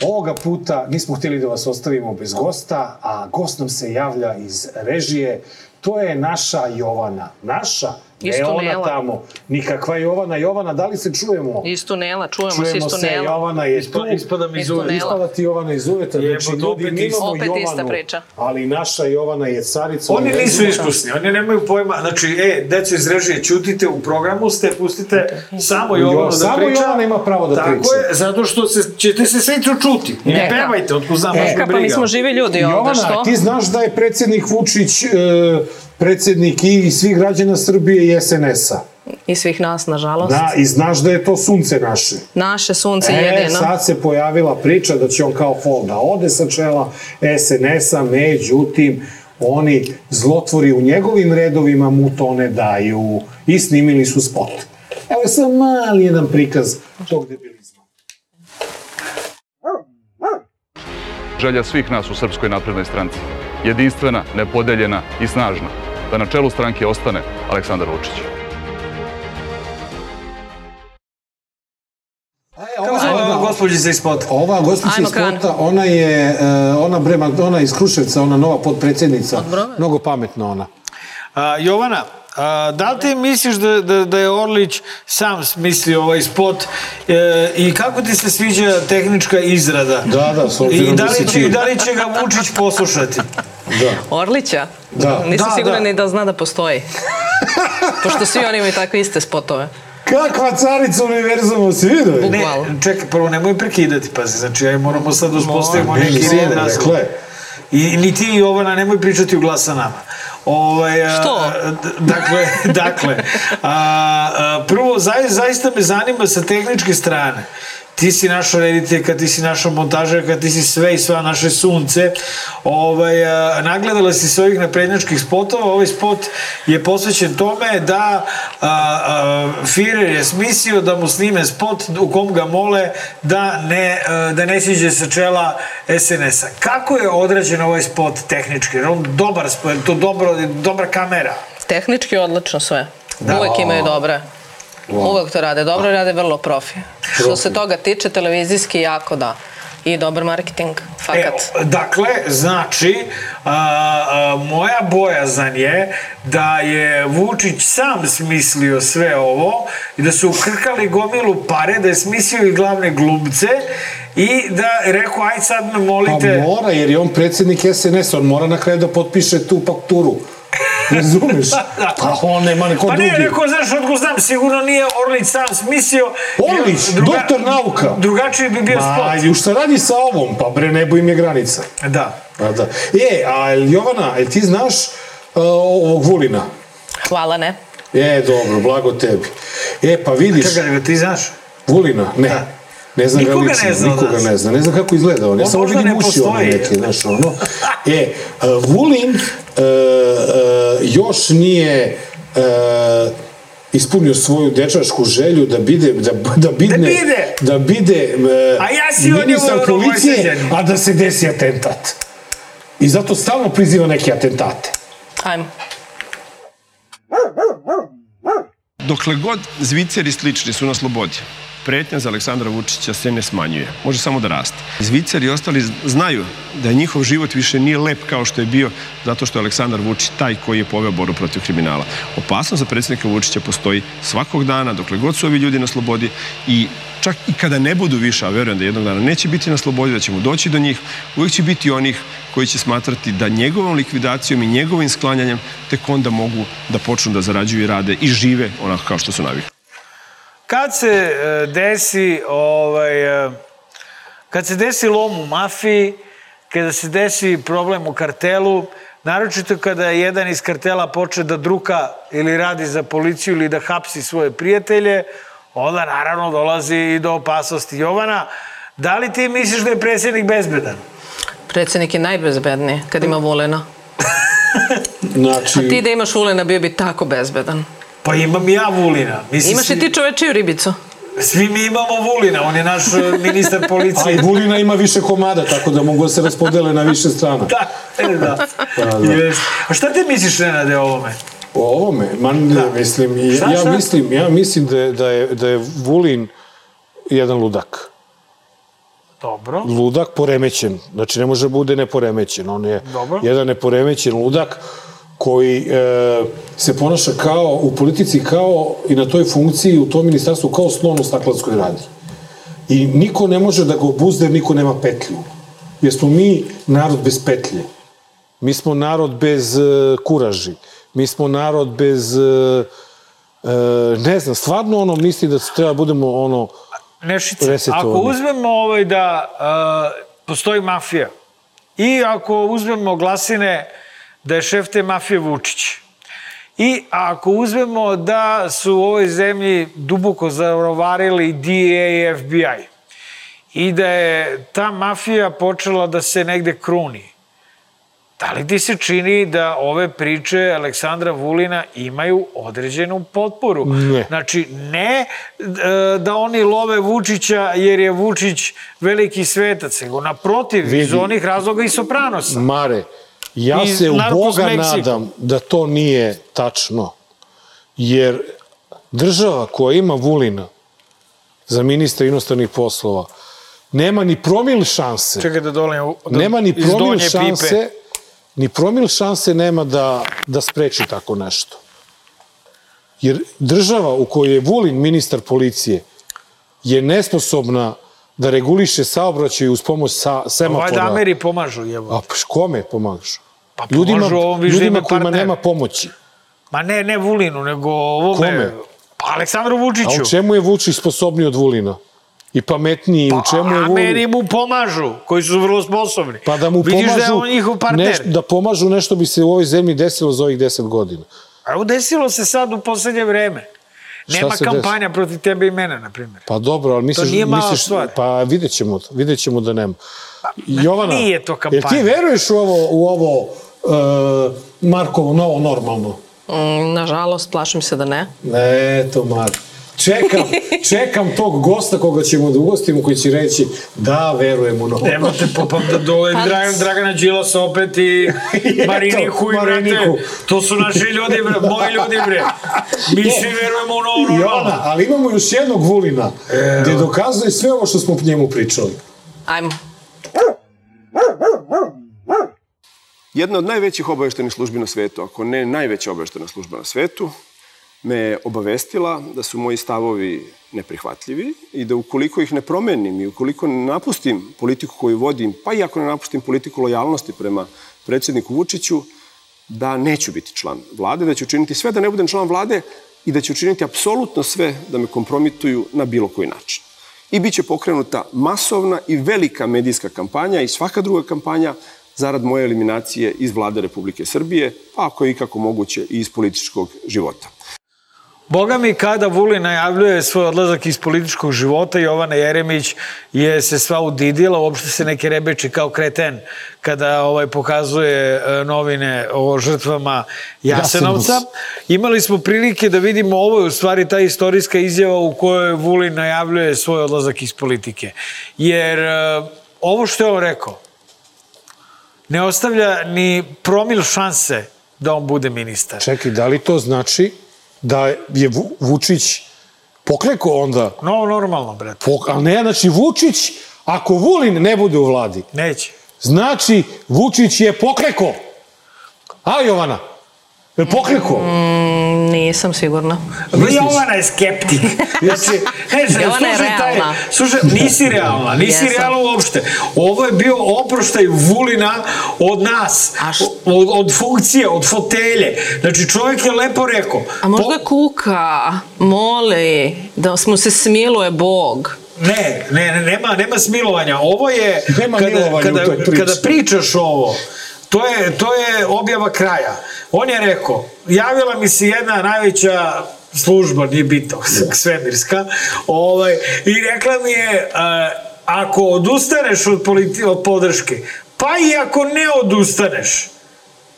Ovoga puta nismo htjeli da vas ostavimo bez gosta, a gost nam se javlja iz režije. To je naša Jovana. Naša, ne Isto ona Nela. tamo. Nikakva Jovana. Jovana, da li se čujemo? Iz tunela, čujemo, se Čujemo iz se, tunela. Jovana je tu. Ispada, mi Iz iz uveta. tunela. Ispada ti Jovana iz uveta. Jebote, Znači, ljudi, mi imamo Opet Jovanu, ista priča. ali naša Jovana je carica. Oni nisu iskusni, oni nemaju pojma. Znači, e, deco iz režije, čutite, u programu ste, pustite samo Jovanu da samo priča. Jovana ima pravo da Tako priča. je, zato što se, ćete se sve čuti. Ne Neka. pevajte, otko znam, E, baš me Ka, pa briga. mi smo živi ljudi ovde, Jovana, što? ti znaš da je predsjednik Vučić e, predsjednik i svih građana Srbije i SNS-a. I svih nas, nažalost. Da, i znaš da je to sunce naše. Naše sunce E, jedino. sad se pojavila priča da će on kao fol da ode sa čela SNS-a, međutim, oni zlotvori u njegovim redovima mu to ne daju i snimili su spot. Evo je sam mali jedan prikaz tog debilizma. Želja svih nas u Srpskoj naprednoj stranci. Jedinstvena, nepodeljena i snažna. Da na čelu stranke ostane Aleksandar Vučić. Gospođica iz spota? Ova gospođa Ajmo iz. Kota, ona je, e, ona brema, ona iz Kruševca, ona nova potpredsjednica. Brome? Mnogo pametna ona. A, Jovana, a, da li ti misliš da, da, da je Orlić sam smislio ovaj spot e, i kako ti se sviđa tehnička izrada? Da, da, s obzirom I da da si li, će, ti. i da li će ga Vučić poslušati? Da. Orlića? Da. Nisam Da, sigurna da. ni da zna da postoji. Pošto svi oni imaju takve iste spotove. Kakva carica univerzuma, si vidio? Ne, čekaj, prvo nemoj prekidati, pazi, znači aj moramo sad da uspostavimo Ne, neki red je. I ni ti i Jovana nemoj pričati u glas sa nama. Ovaj, a, Što? Dakle, dakle a, a, prvo, zaista me zanima sa tehničke strane. Ti si naša rediteljka, ti si naša montažerka, ti si sve i sva naše sunce. Ovaj, a, nagledala si se ovih naprednjačkih spotova. Ovaj spot je posvećen tome da a, a, Führer je smislio da mu snime spot u kom ga mole da ne, a, da ne siđe sa čela SNS-a. Kako je odrađen ovaj spot tehnički? On dobar spot, to dobro, dobra kamera? Tehnički odlično sve. Da. Uvek imaju dobre. Uvek to rade dobro, rade vrlo profi. Što se toga tiče, televizijski jako da. I dobar marketing, fakat. E, dakle, znači, a, a, moja bojazan je da je Vučić sam smislio sve ovo i da su ukrkali gomilu pare, da je smislio i glavne glumce i da je rekao, aj sad me Pa molite... mora, jer je on predsjednik SNS, on mora na kraju da potpiše tu fakturu. Razumeš? Da. Pa on nema neko Pa drugi. ne, neko, znaš, otko znam, sigurno nije Orlić sam smislio. Orlić, doktor nauka. Drugačiji bi bio Ma, spot. ju šta radi sa ovom? Pa bre, nebo im je granica. Da. A da. E, a Jovana, jel ti znaš uh, ovog Vulina? Hvala, ne. E, dobro, blago tebi. E, pa vidiš... Čekaj, ti znaš? Vulina? Ne. Ne znam Nikoga ga lično, ne zna nikoga ne znam. Ne znam kako izgleda on. Ja On samo vidim uši ono neke, znaš, ono. E, uh, Vulin uh, uh, još nije uh, ispunio svoju dečačku želju da bide da da bidne bide! da bide uh, A ja si ministar policije a da se desi atentat i zato stalno priziva neke atentate Ajmo. Dokle god Zviceri slični su na slobodi, pretnja za Aleksandra Vučića se ne smanjuje. Može samo da raste. Zviceri i ostali znaju da njihov život više nije lep kao što je bio zato što je Aleksandar Vučić taj koji je poveo boru protiv kriminala. Opasnost za predsjednika Vučića postoji svakog dana, dokle god su ovi ljudi na slobodi i čak i kada ne budu više, a verujem da jednog dana neće biti na slobodi, da ćemo doći do njih, uvijek će biti onih koji će smatrati da njegovom likvidacijom i njegovim sklanjanjem tek onda mogu da počnu da zarađuju i rade i žive onako kao što su navikli. Kad se e, desi ovaj e, kad se desi lom u mafiji, kada se desi problem u kartelu, naročito kada jedan iz kartela počne da druka ili radi za policiju ili da hapsi svoje prijatelje, onda naravno dolazi i do opasnosti. Jovana, da li ti misliš da je predsjednik bezbedan? Predsjednik je najbezbedniji kad ima Vulina. znači A ti da imaš Vulina bio bi tako bezbedan. Pa imam ja Vulina. Mislim, Imaš i ti čovečiju ribicu. Svi mi imamo Vulina, on je naš e, ministar policije. Vulina ima više komada tako da mogu da se raspodele na više strana Da, e, da. Da, da. Jeste. A šta ti misliš, Nenade, o ovome? O ovome, ma ne, mislim, Šta, ja šta? mislim, ja mislim da je, da je, da je Vulin jedan ludak. Dobro. Ludak poremećen. Znači, ne može da bude neporemećen. On je Dobro. jedan neporemećen ludak koji e, se ponaša kao u politici kao i na toj funkciji u tom ministarstvu kao slon u staklanskoj radi. I niko ne može da ga obuzde, jer niko nema petlju. Jer smo mi narod bez petlje. Mi smo narod bez e, kuraži. Mi smo narod bez... E, e, ne znam, stvarno ono misli da treba budemo ono... Nešice, ako uzmemo ovaj da uh, postoji mafija i ako uzmemo glasine da je šef te mafije Vučić i ako uzmemo da su u ovoj zemlji duboko zarovarili DA i FBI i da je ta mafija počela da se negde kruni, Da li ti se čini da ove priče Aleksandra Vulina imaju određenu potporu? Ne. Znači, ne e, da oni love Vučića jer je Vučić veliki svetac, nego naprotiv, iz Vidi. onih razloga i Sopranosa. Mare, ja Iz se u Boga Mexico. nadam da to nije tačno. Jer država koja ima Vulina za ministra inostranih poslova nema ni promil šanse. Čekaj da dolim da, nema ni iz promil šanse, pipe. Ni promil šanse nema da, da spreči tako nešto. Jer država u kojoj je Vulin ministar policije je nesposobna da reguliše saobraćaj uz pomoć sa, semafora. Valjda Ameri pomažu, jevo. A pš, kome pomažu? Pa pomažu ovom viš da ljudima ima kojima partner. nema pomoći. Ma ne, ne Vulinu, nego ovome... Kome? Pa Aleksandru A Vučiću. u čemu je Vučić sposobniji od Vulina? I pametniji, u čemu je Pa, Ameri Vulin? mu pomažu, koji su vrlo sposobni. Pa da mu Vidiš pomažu, da je on njihov partner. Nešto, da pomažu nešto bi se u ovoj zemlji desilo za ovih deset godina. A desilo se sad u poslednje vreme. Nema kampanja protiv tebe i mene, na primjer. Pa dobro, ali misliš, nije mala misliš stvar. pa vidjet ćemo, vidjet ćemo da nema. Jovana, nije to Jel kampanja. ti veruješ u ovo, u ovo uh, Markovo novo normalno? Mm, nažalost, plašim se da ne. Eto, Mar. Čekam, čekam tog gosta koga ćemo da ugostimo, koji će reći da, verujem u novo. Evo te popam da dole Pa- Dragan, Dragana Đilasa opet i Mariniku i Mariniku. brate. To su naši ljudi, bre, moji ljudi, bre. Mi svi verujemo u novo I normalno. ona, ali imamo još jednog Vulina, gde dokazuje sve ovo što smo po njemu pričali. Ajmo. Jedna od najvećih obaveštenih službi na svetu, ako ne najveća obaveštena služba na svetu, me obavestila da su moji stavovi neprihvatljivi i da ukoliko ih ne promenim i ukoliko ne napustim politiku koju vodim, pa i ako ne napustim politiku lojalnosti prema predsjedniku Vučiću, da neću biti član vlade, da ću učiniti sve da ne budem član vlade i da ću učiniti apsolutno sve da me kompromituju na bilo koji način. I bit će pokrenuta masovna i velika medijska kampanja i svaka druga kampanja zarad moje eliminacije iz vlade Republike Srbije, pa ako je ikako moguće i iz političkog života. Boga mi kada Vulin najavljuje svoj odlazak iz političkog života, Jovana Jeremić je se sva udidila, uopšte se neki rebeči kao kreten kada ovaj pokazuje e, novine o žrtvama Jasenovca. Imali smo prilike da vidimo ovo je u stvari ta istorijska izjava u kojoj Vulin najavljuje svoj odlazak iz politike. Jer e, ovo što je on rekao ne ostavlja ni promil šanse da on bude ministar. Čekaj, da li to znači da je Vu- Vučić pokleko onda? No, normalno, brate. Pok, a ne, znači Vučić, ako Vulin ne bude u vladi, Neće. znači Vučić je pokleko. A, Jovana? Je pokleko? Nisam sigurna. Misliš? Jovana je skeptik. Znači, ne, Jovana je realna. Slušaj, nisi realna, nisi Jesam. realna uopšte. Ovo je bio oproštaj Vulina od nas, od, od funkcije, od fotelje. Znači, čovjek je lepo rekao. A možda kuka, moli, da mu se smiluje Bog. Ne, ne, ne, nema, nema smilovanja. Ovo je, Nema kada, milovanja u kada, toj priči. kada pričaš ovo, to je, to je objava kraja. On je rekao, javila mi se jedna najveća služba, nije bitno, svemirska, ovaj, i rekla mi je, a, ako odustaneš od, politi, od podrške, pa i ako ne odustaneš,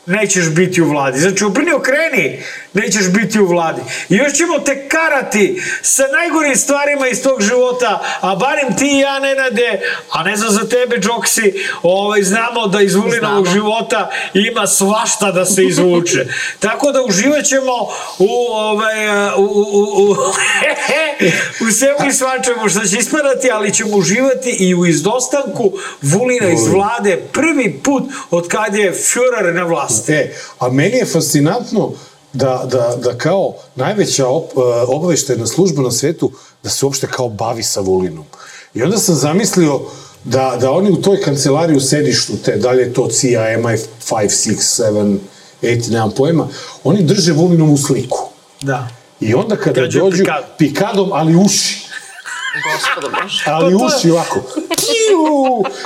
nećeš biti u vladi. Znači, obrni okreni, nećeš biti u vladi. I još ćemo te karati sa najgorim stvarima iz tog života, a barem ti i ja, Nenade, a ne znam za tebe, Džoksi, ovaj, znamo da iz Vulinovog života ima svašta da se izvuče. Tako da uživat ćemo u, ovaj, u, u, u, u, u svemu i svačemu što će ispadati, ali ćemo uživati i u izdostanku Vulina iz vlade prvi put od kad je Führer na vlasti. E, a meni je fascinantno da, da, da kao najveća op, e, obaveštajna služba na svetu, da se uopšte kao bavi sa Vulinom. I onda sam zamislio da, da oni u toj kancelariji u sedištu, te, da li je to CIA, MI5, 6, 7, 8, nemam pojma, oni drže Vulinovu sliku. Da. I onda kada Gađaju dođu pikadom. pikadom, ali uši. Gospodo Bože. Ali Pa uši ovako.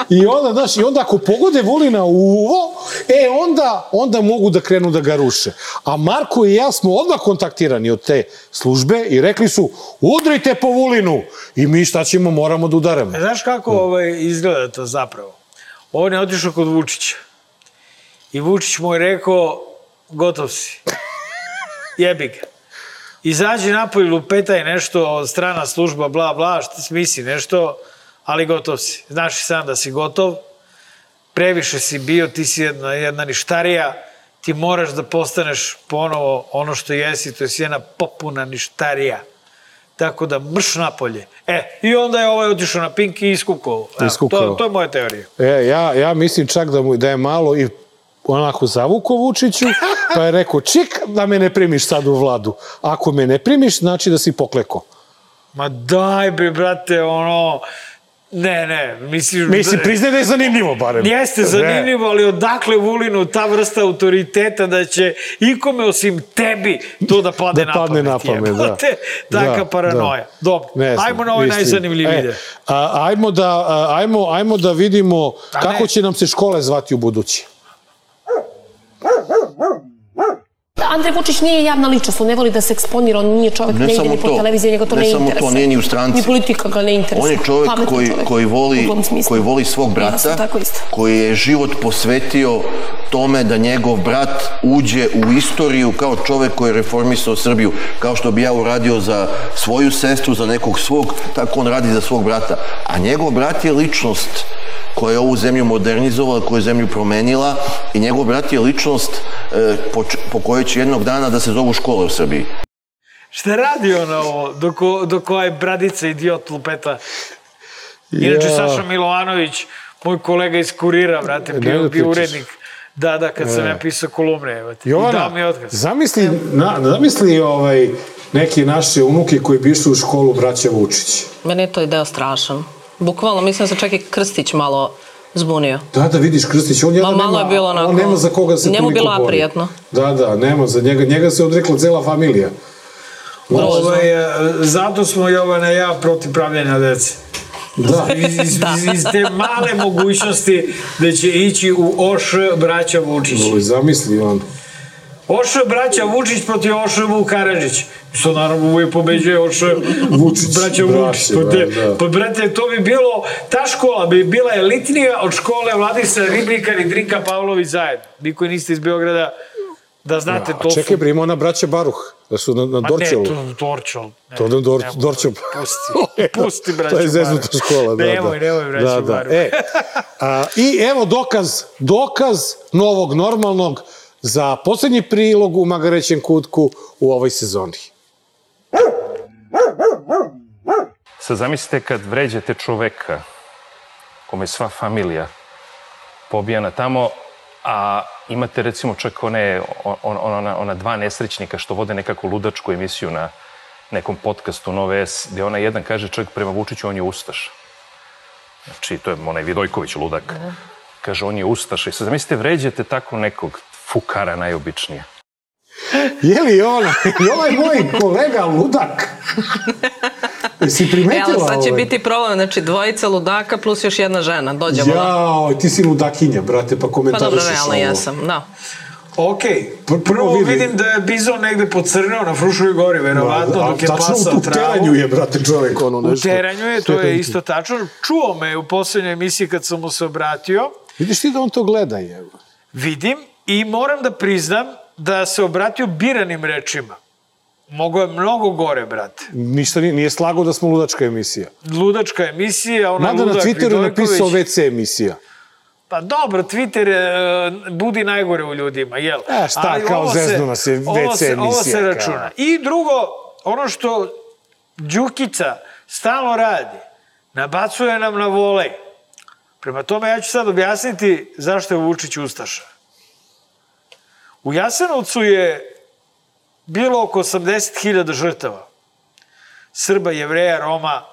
I onda, znaš, i onda ako pogode Vulina u uvo, e, onda, onda mogu da krenu da ga ruše. A Marko i ja smo odmah kontaktirani od te službe i rekli su, udrite po Vulinu. I mi šta ćemo, moramo da udaramo. E, Znaš kako ovaj, izgleda to zapravo? On je otišao kod Vučića. I Vučić mu je rekao, gotov si. Jebi ga. Izađi napolje, lupetaj nešto, strana služba, bla, bla, šta smisli nešto, ali gotov si. Znaš i sam da si gotov, previše si bio, ti si jedna, jedna ništarija, ti moraš da postaneš ponovo ono što jesi, to je jedna popuna ništarija. Tako da mrš napolje. E, i onda je ovaj otišao na Pink i iskukao. Iskukao. To, to je moja teorija. E, ja, ja mislim čak da, mu, da je malo i onako zavuko Vučiću, pa je rekao, čik, da me ne primiš sad u vladu. Ako me ne primiš, znači da si pokleko. Ma daj bre, brate, ono... Ne, ne, misliš... Mislim, priznaj da je zanimljivo, barem. Jeste Ne. zanimljivo, ali odakle Vulinu ta vrsta autoriteta da će ikome osim tebi to da padne Da padne na na pamet. pamet, da. Taka Da, paranoja. da. Dobro, Ne znam, ajmo na ovaj mislim. najzanimljiviji E, ide. a, ajmo, da, a, ajmo, ajmo da vidimo A kako ne. će nam se škole zvati u budući. Andrej Vučić nije javna ličnost, on ne voli da se eksponira, on nije čovjek, Ne ne, ide ni po televiziji, njega to Ne ne, samo to, interesuje. nije ni u stranci. Ni politika ga ne interesuje. On je čovjek koji, čovjek. koji, voli, koji voli svog brata, tako koji je život posvetio tome da njegov brat uđe u istoriju kao čovjek koji je reformisao Srbiju, kao što bi ja uradio za svoju sestru, za nekog svog, tako on radi za svog brata. A njegov brat je ličnost koja je ovu zemlju modernizovala, koja je zemlju promenila i njegov brat je ličnost e, po, kojoj će jednog dana da se zovu škole u Srbiji. Šta radi on ovo, dok, dok ovaj bradica idiot lupeta? Inače, Ja. Saša Milovanović, moj kolega iz Kurira, brate, Ne bio, da bio urednik. Da, da, kad sam ja pisao kolumne, evo ti. I dao Jovana, mi otkaz. zamisli, na, zamisli ovaj, neke naše unuke koji bi išli u školu braća Vučić. Meni je to ideo strašan. Bukvalno, mislim da se čak i Krstić malo zbunio. Da, da vidiš Krstić, on jedan Ma, malo nema, je bilo onako- on nema za koga se njemu toliko bilo bori. aprijetno. Da, da, nema za njega, njega se odrekla cela familija. Ovaj, zato smo Jovana i ja protiv pravljenja dece. Da. Iz, iz, iz, iz te male mogućnosti da će ići u Oš braća Vučić. Ovo zamisli on. Oš braća Vučić protiv Oš Vuk Karadžić. Što naravno uvijek pobeđuje Oš Vučić, braća Vučić. Pa, te, da, da. pa brate, to bi bilo, ta škola bi bila elitnija od škole Vladisa Ribnikar i Drinka Pavlović zajedno. Vi koji niste iz Beograda, da znate, A to su... čekaj, bre, ima ona braća Baruh, da su na, na Ma Dorčelu. Ne, to Dorčel. Ne, To da Dor, nemoj, Dorčel. Pusti, pusti, braću To je zeznuta Baruh. škola, da, Nemoj, da. nemoj, braću da, da. Baruh. E, a, I evo dokaz, dokaz novog normalnog za poslednji prilog u Magarećem kutku u ovoj sezoni. Sad zamislite kad vređate čoveka kome sva familija pobijana tamo, a imate recimo čak one, on, on, ona, ona dva nesrećnika što vode nekakvu ludačku emisiju na nekom podcastu Nove S, gde ona jedan kaže čovjek prema Vučiću, on je ustaš. Znači, to je onaj Vidojković, ludak. Kaže, on je ustaš. I sad zamislite, vređate tako nekog fukara najobičnije. Je li ona? I ovaj moj kolega ludak. Jesi primetila E, ali sad će ovaj? biti problem, znači dvojica ludaka plus još jedna žena, dođemo da... Jao, ti si ludakinja, brate, pa Pa komentarišeš dobro, realno ovo. jesam, da. Ok, prvo prvo vidi. vidim da je Bizon negde pocrneo na Frušovoj gori, verovatno, dok je pasao u teranju je, brate, čovek, ono U nešto. teranju je, to je isto tačno. Čuo me u poslednjoj emisiji kad sam mu se obratio. Vidiš ti da on to gleda, je. Vidim i moram da priznam da se obratio biranim rečima. Mogo je mnogo gore, brate. Ništa nije, nije slago da smo ludačka emisija. Ludačka emisija, ona Mada na ludak Twitteru je Vidojković. napisao WC emisija. Pa dobro, Twitter e, budi najgore u ljudima, jel? E, šta, Ali kao ovo se- zeznu nas je ovo WC se- Ovo se emisija, računa. kao. I drugo, ono što Đukica stalno radi, nabacuje nam na volej. Prema tome, ja ću sad objasniti zašto je Vučić Ustaša. U Jasenovcu je bilo oko 80.000 žrtava. Srba, jevreja, Roma,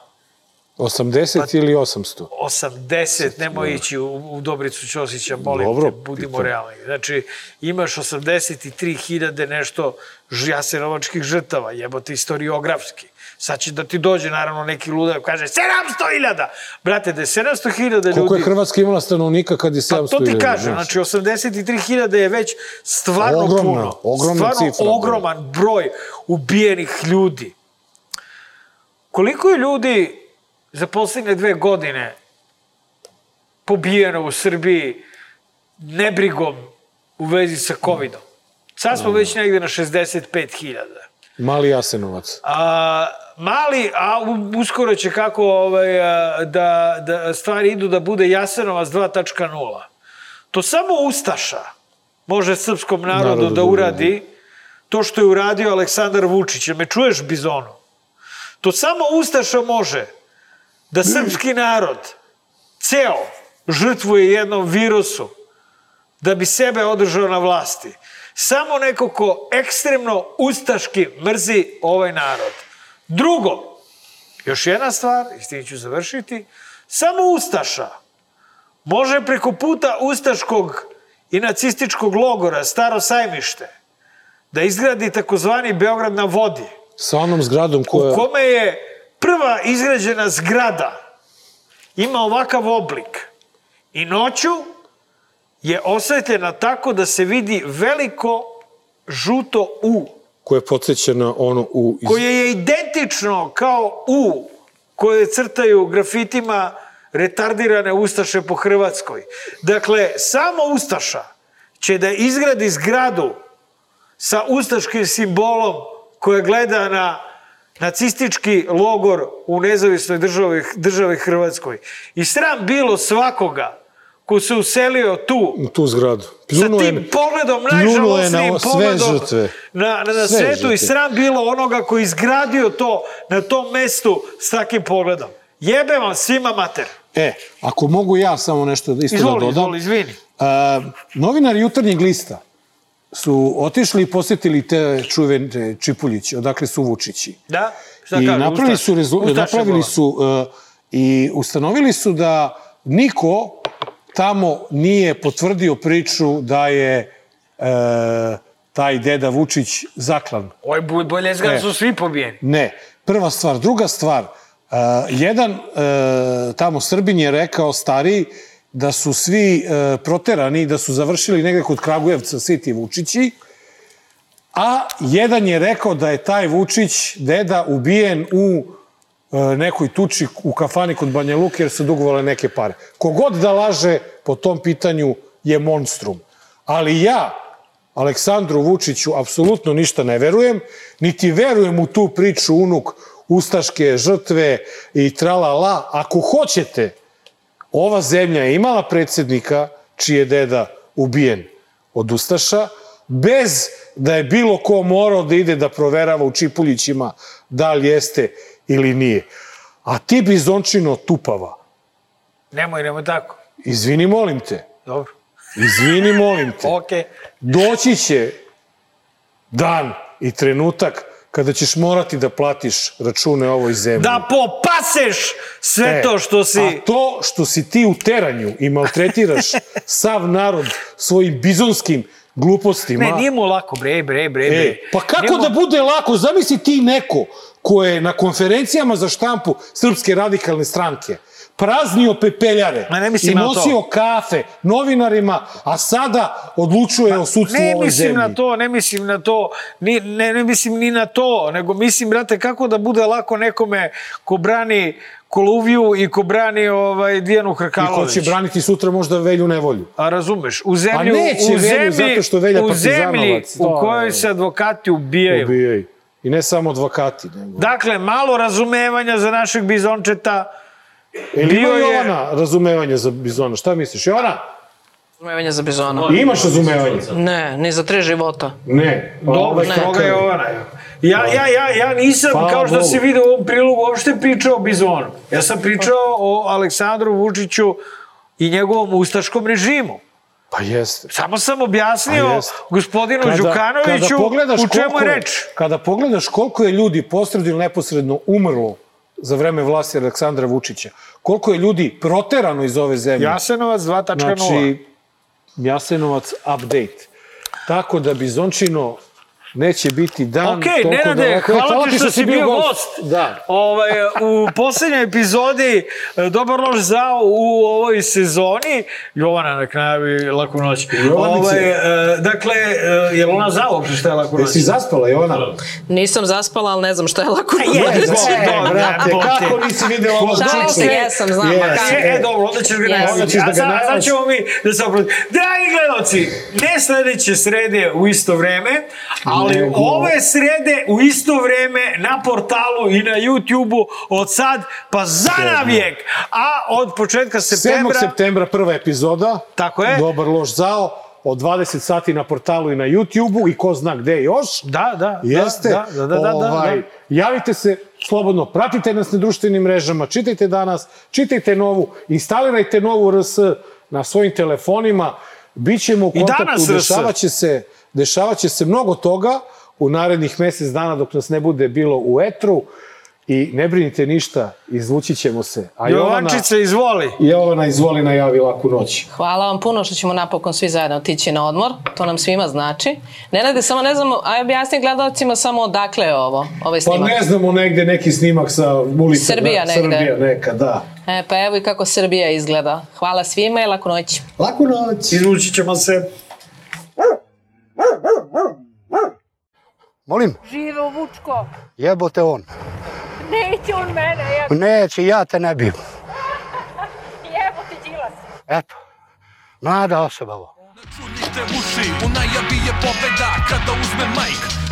80 Pa- ili 800? 80, nemoj ići u, u Dobricu Ćosića, molim Dobro, te, budimo pitam. realni. Znači, imaš 83.000 nešto jasenovačkih žrtava, jebote istoriografski. Sad će da ti dođe, naravno, neki ludak i kaže 700.000! Brate, da je 700.000 ljudi... Koliko je Hrvatska imala stanovnika kad je 700 Pa to ti kažem, znači 83.000 je već stvarno Ogromna, puno. ogromna stvarno cifra, ogroman broj ubijenih ljudi. Koliko je ljudi za poslednje dve godine pobijeno u Srbiji nebrigom u vezi sa COVID-om? Sad smo već negde na 65.000. Mali Jasenovac. A, mali, a uskoro će kako ovaj, da, da stvari idu da bude Jasenovac 2.0. To samo Ustaša može srpskom narodu, Narodu da da uradi to što je uradio Aleksandar Vučić. Me čuješ, Bizonu? To samo Ustaša može da srpski narod ceo žrtvuje jednom virusu da bi sebe održao na vlasti. Samo neko ko ekstremno ustaški mrzi ovaj narod. Drugo, još jedna stvar, i s tim ću završiti, samo Ustaša može preko puta Ustaškog i nacističkog logora Staro sajmište da izgradi takozvani Beograd na vodi, Sa onom zgradom koja... u kome je prva izgrađena zgrada ima ovakav oblik i noću je osvetljena tako da se vidi veliko žuto U, koja je podsjećena ono u... Iz... koje je identično kao U koje crtaju grafitima retardirane Ustaše po Hrvatskoj. Dakle, samo Ustaša će da izgradi zgradu sa ustaškim simbolom koja gleda na nacistički logor u nezavisnoj državi, državi Hrvatskoj. I sram bilo svakoga ko se uselio tu u tu zgradu. sa tim pogledom, najžalostnijim sve pogledom žrtve. na, na, na Sve svetu žrtve. i sram bilo onoga koji izgradio to na tom mestu s takim pogledom. Jebe vam svima mater. E, ako mogu ja samo nešto da isto Izvoli, da dodam. izvoli, izvini. A, novinari jutarnjeg lista su otišli i posjetili te čuvene Čipuljiće, odakle su Vučići. Da? Šta I kažu, napravili Ustaš? su, rezu, napravili su uh, i ustanovili su da niko tamo nije potvrdio priču da je uh, taj deda Vučić zaklan. Oj, bolje zgrad E. su svi pobijeni. Ne. Prva stvar. Druga stvar, jedan e, tamo Srbin je rekao stariji da su svi e, proterani, da su završili negde kod Kragujevca svi ti Vučići, a jedan je rekao da je taj Vučić, deda, ubijen u e, nekoj tuči u kafani kod Banja Luke jer su dugovale neke pare. Kogod da laže po tom pitanju je monstrum. Ali ja, Aleksandru Vučiću, apsolutno ništa ne verujem, niti verujem u tu priču unuk ustaške žrtve i tralala. Ako hoćete, ova zemlja je imala predsednika čiji je deda ubijen od Ustaša, bez da je bilo ko morao da ide da proverava u Čipuljićima da li jeste ili nije. A ti bizončino tupava, Nemoj, nemoj tako. izvini molim te, Dobro. izvini molim te, Okej. doći će dan i trenutak kada ćeš morati da platiš račune ovoj zemlji. Da popaseš sve E, to što si... A to što si ti u teranju i maltretiraš sav narod svojim bizonskim glupostima... Ne, nije mu lako, bre, bre, bre, bre. E, pa kako Nije mu- da bude lako? Zamisli ti neko ko je na konferencijama za štampu Srpske radikalne stranke praznio pepeljare Ma ne mislim i na to. nosio kafe novinarima, a sada odlučuje o sudstvu Ne ovoj mislim zemlji. na to, ne mislim na to, ni, ne, ne mislim ni na to, nego mislim, brate, kako da bude lako nekome ko brani Koluviju i ko brani ovaj, Dijanu I ko Hrkalović. će braniti sutra možda Velju nevolju. A razumeš, u zemlju, neće u Velju zemlji, zato što Velja u zemlji u kojoj se advokati ubijaju. Ubijaju. I ne samo advokati. Nego. Dakle, malo razumevanja za našeg bizončeta. Ili ima Bio je- Jovana razumevanje za Bizona? Šta misliš? Jovana? Razumevanje za bizona. Imaš razumevanje? Ne, ni za tri života. Ne. Dobro, kakav je Jovana. Ja, ja, ja, ja nisam, Hvala kao što Bogu. si vidio u ovom prilogu, uopšte pričao o Bizonu. Ja sam pričao o Aleksandru Vučiću i njegovom ustaškom režimu. Pa jeste. Samo sam objasnio Pa jeste. gospodinu Đukanoviću u čemu je reč. Kada pogledaš koliko je ljudi posredno ili neposredno umrlo za vreme vlasti Aleksandra Vučića, koliko je ljudi proterano iz ove zemlje. Jasenovac 2.0. Znači, Jasenovac update. Tako da Bizončino neće biti dan Ok, Nenade, daleko. E, hvala ti što si bio gost. Da. Ovaj, u poslednjoj epizodi e, Dobar loš zao u ovoj sezoni. Jovana na kraju laku noć. Ovaj, e, dakle, e, je li ona zao uopšte šta je laku noć? Jesi zaspala, Jovana? Nisam zaspala, ali ne znam šta je lako je, noć. dobro, brate, jebote. kako nisi videla ovo Šalim čiče? se, jesam, znam, Yes. E, dobro, onda ćeš ga Yes. ćeš da A ga sad, ćemo mi da se oprosti. Dragi gledalci, ne sledeće srede u isto vreme, ali Nego- ove srede u isto vreme na portalu i na YouTube-u od sad pa za navijek. A od početka 7. septembra... septembra prva epizoda. Tako je. Dobar loš zao. Od 20 sati na portalu i na YouTube-u i ko zna gde još. Da, da, Jeste. da, da, da, da, da, ovaj, da. Javite se slobodno, pratite nas na društvenim mrežama, čitajte danas, čitajte novu, instalirajte novu RS na svojim telefonima, Bićemo u I kontaktu, danas RS. dešavat će se, dešavat će se mnogo toga u narednih mesec dana dok nas ne bude bilo u etru i ne brinite ništa, izvući ćemo se. A Jovančice, izvoli. Jovana, izvoli najavi laku noć. Hvala vam puno što ćemo napokon svi zajedno otići na odmor. To nam svima znači. Nenade, samo ne znamo, aj objasni gledalcima samo odakle je ovo, ovaj Pa snimak. ne znamo negde neki snimak sa ulice. Srbija da, negde. Srbija neka, da. E, pa evo i kako Srbija izgleda. Hvala svima i laku noć. Laku noć. Izvući ćemo se. Molim, Živo Vučko. jebote on. Neće on mene, jebo, Neće, ja te ne bijem. jebo ti Đilas. Eto, mlada osoba ovo. Čujte uši, u najavi je pobeda kada uzme majk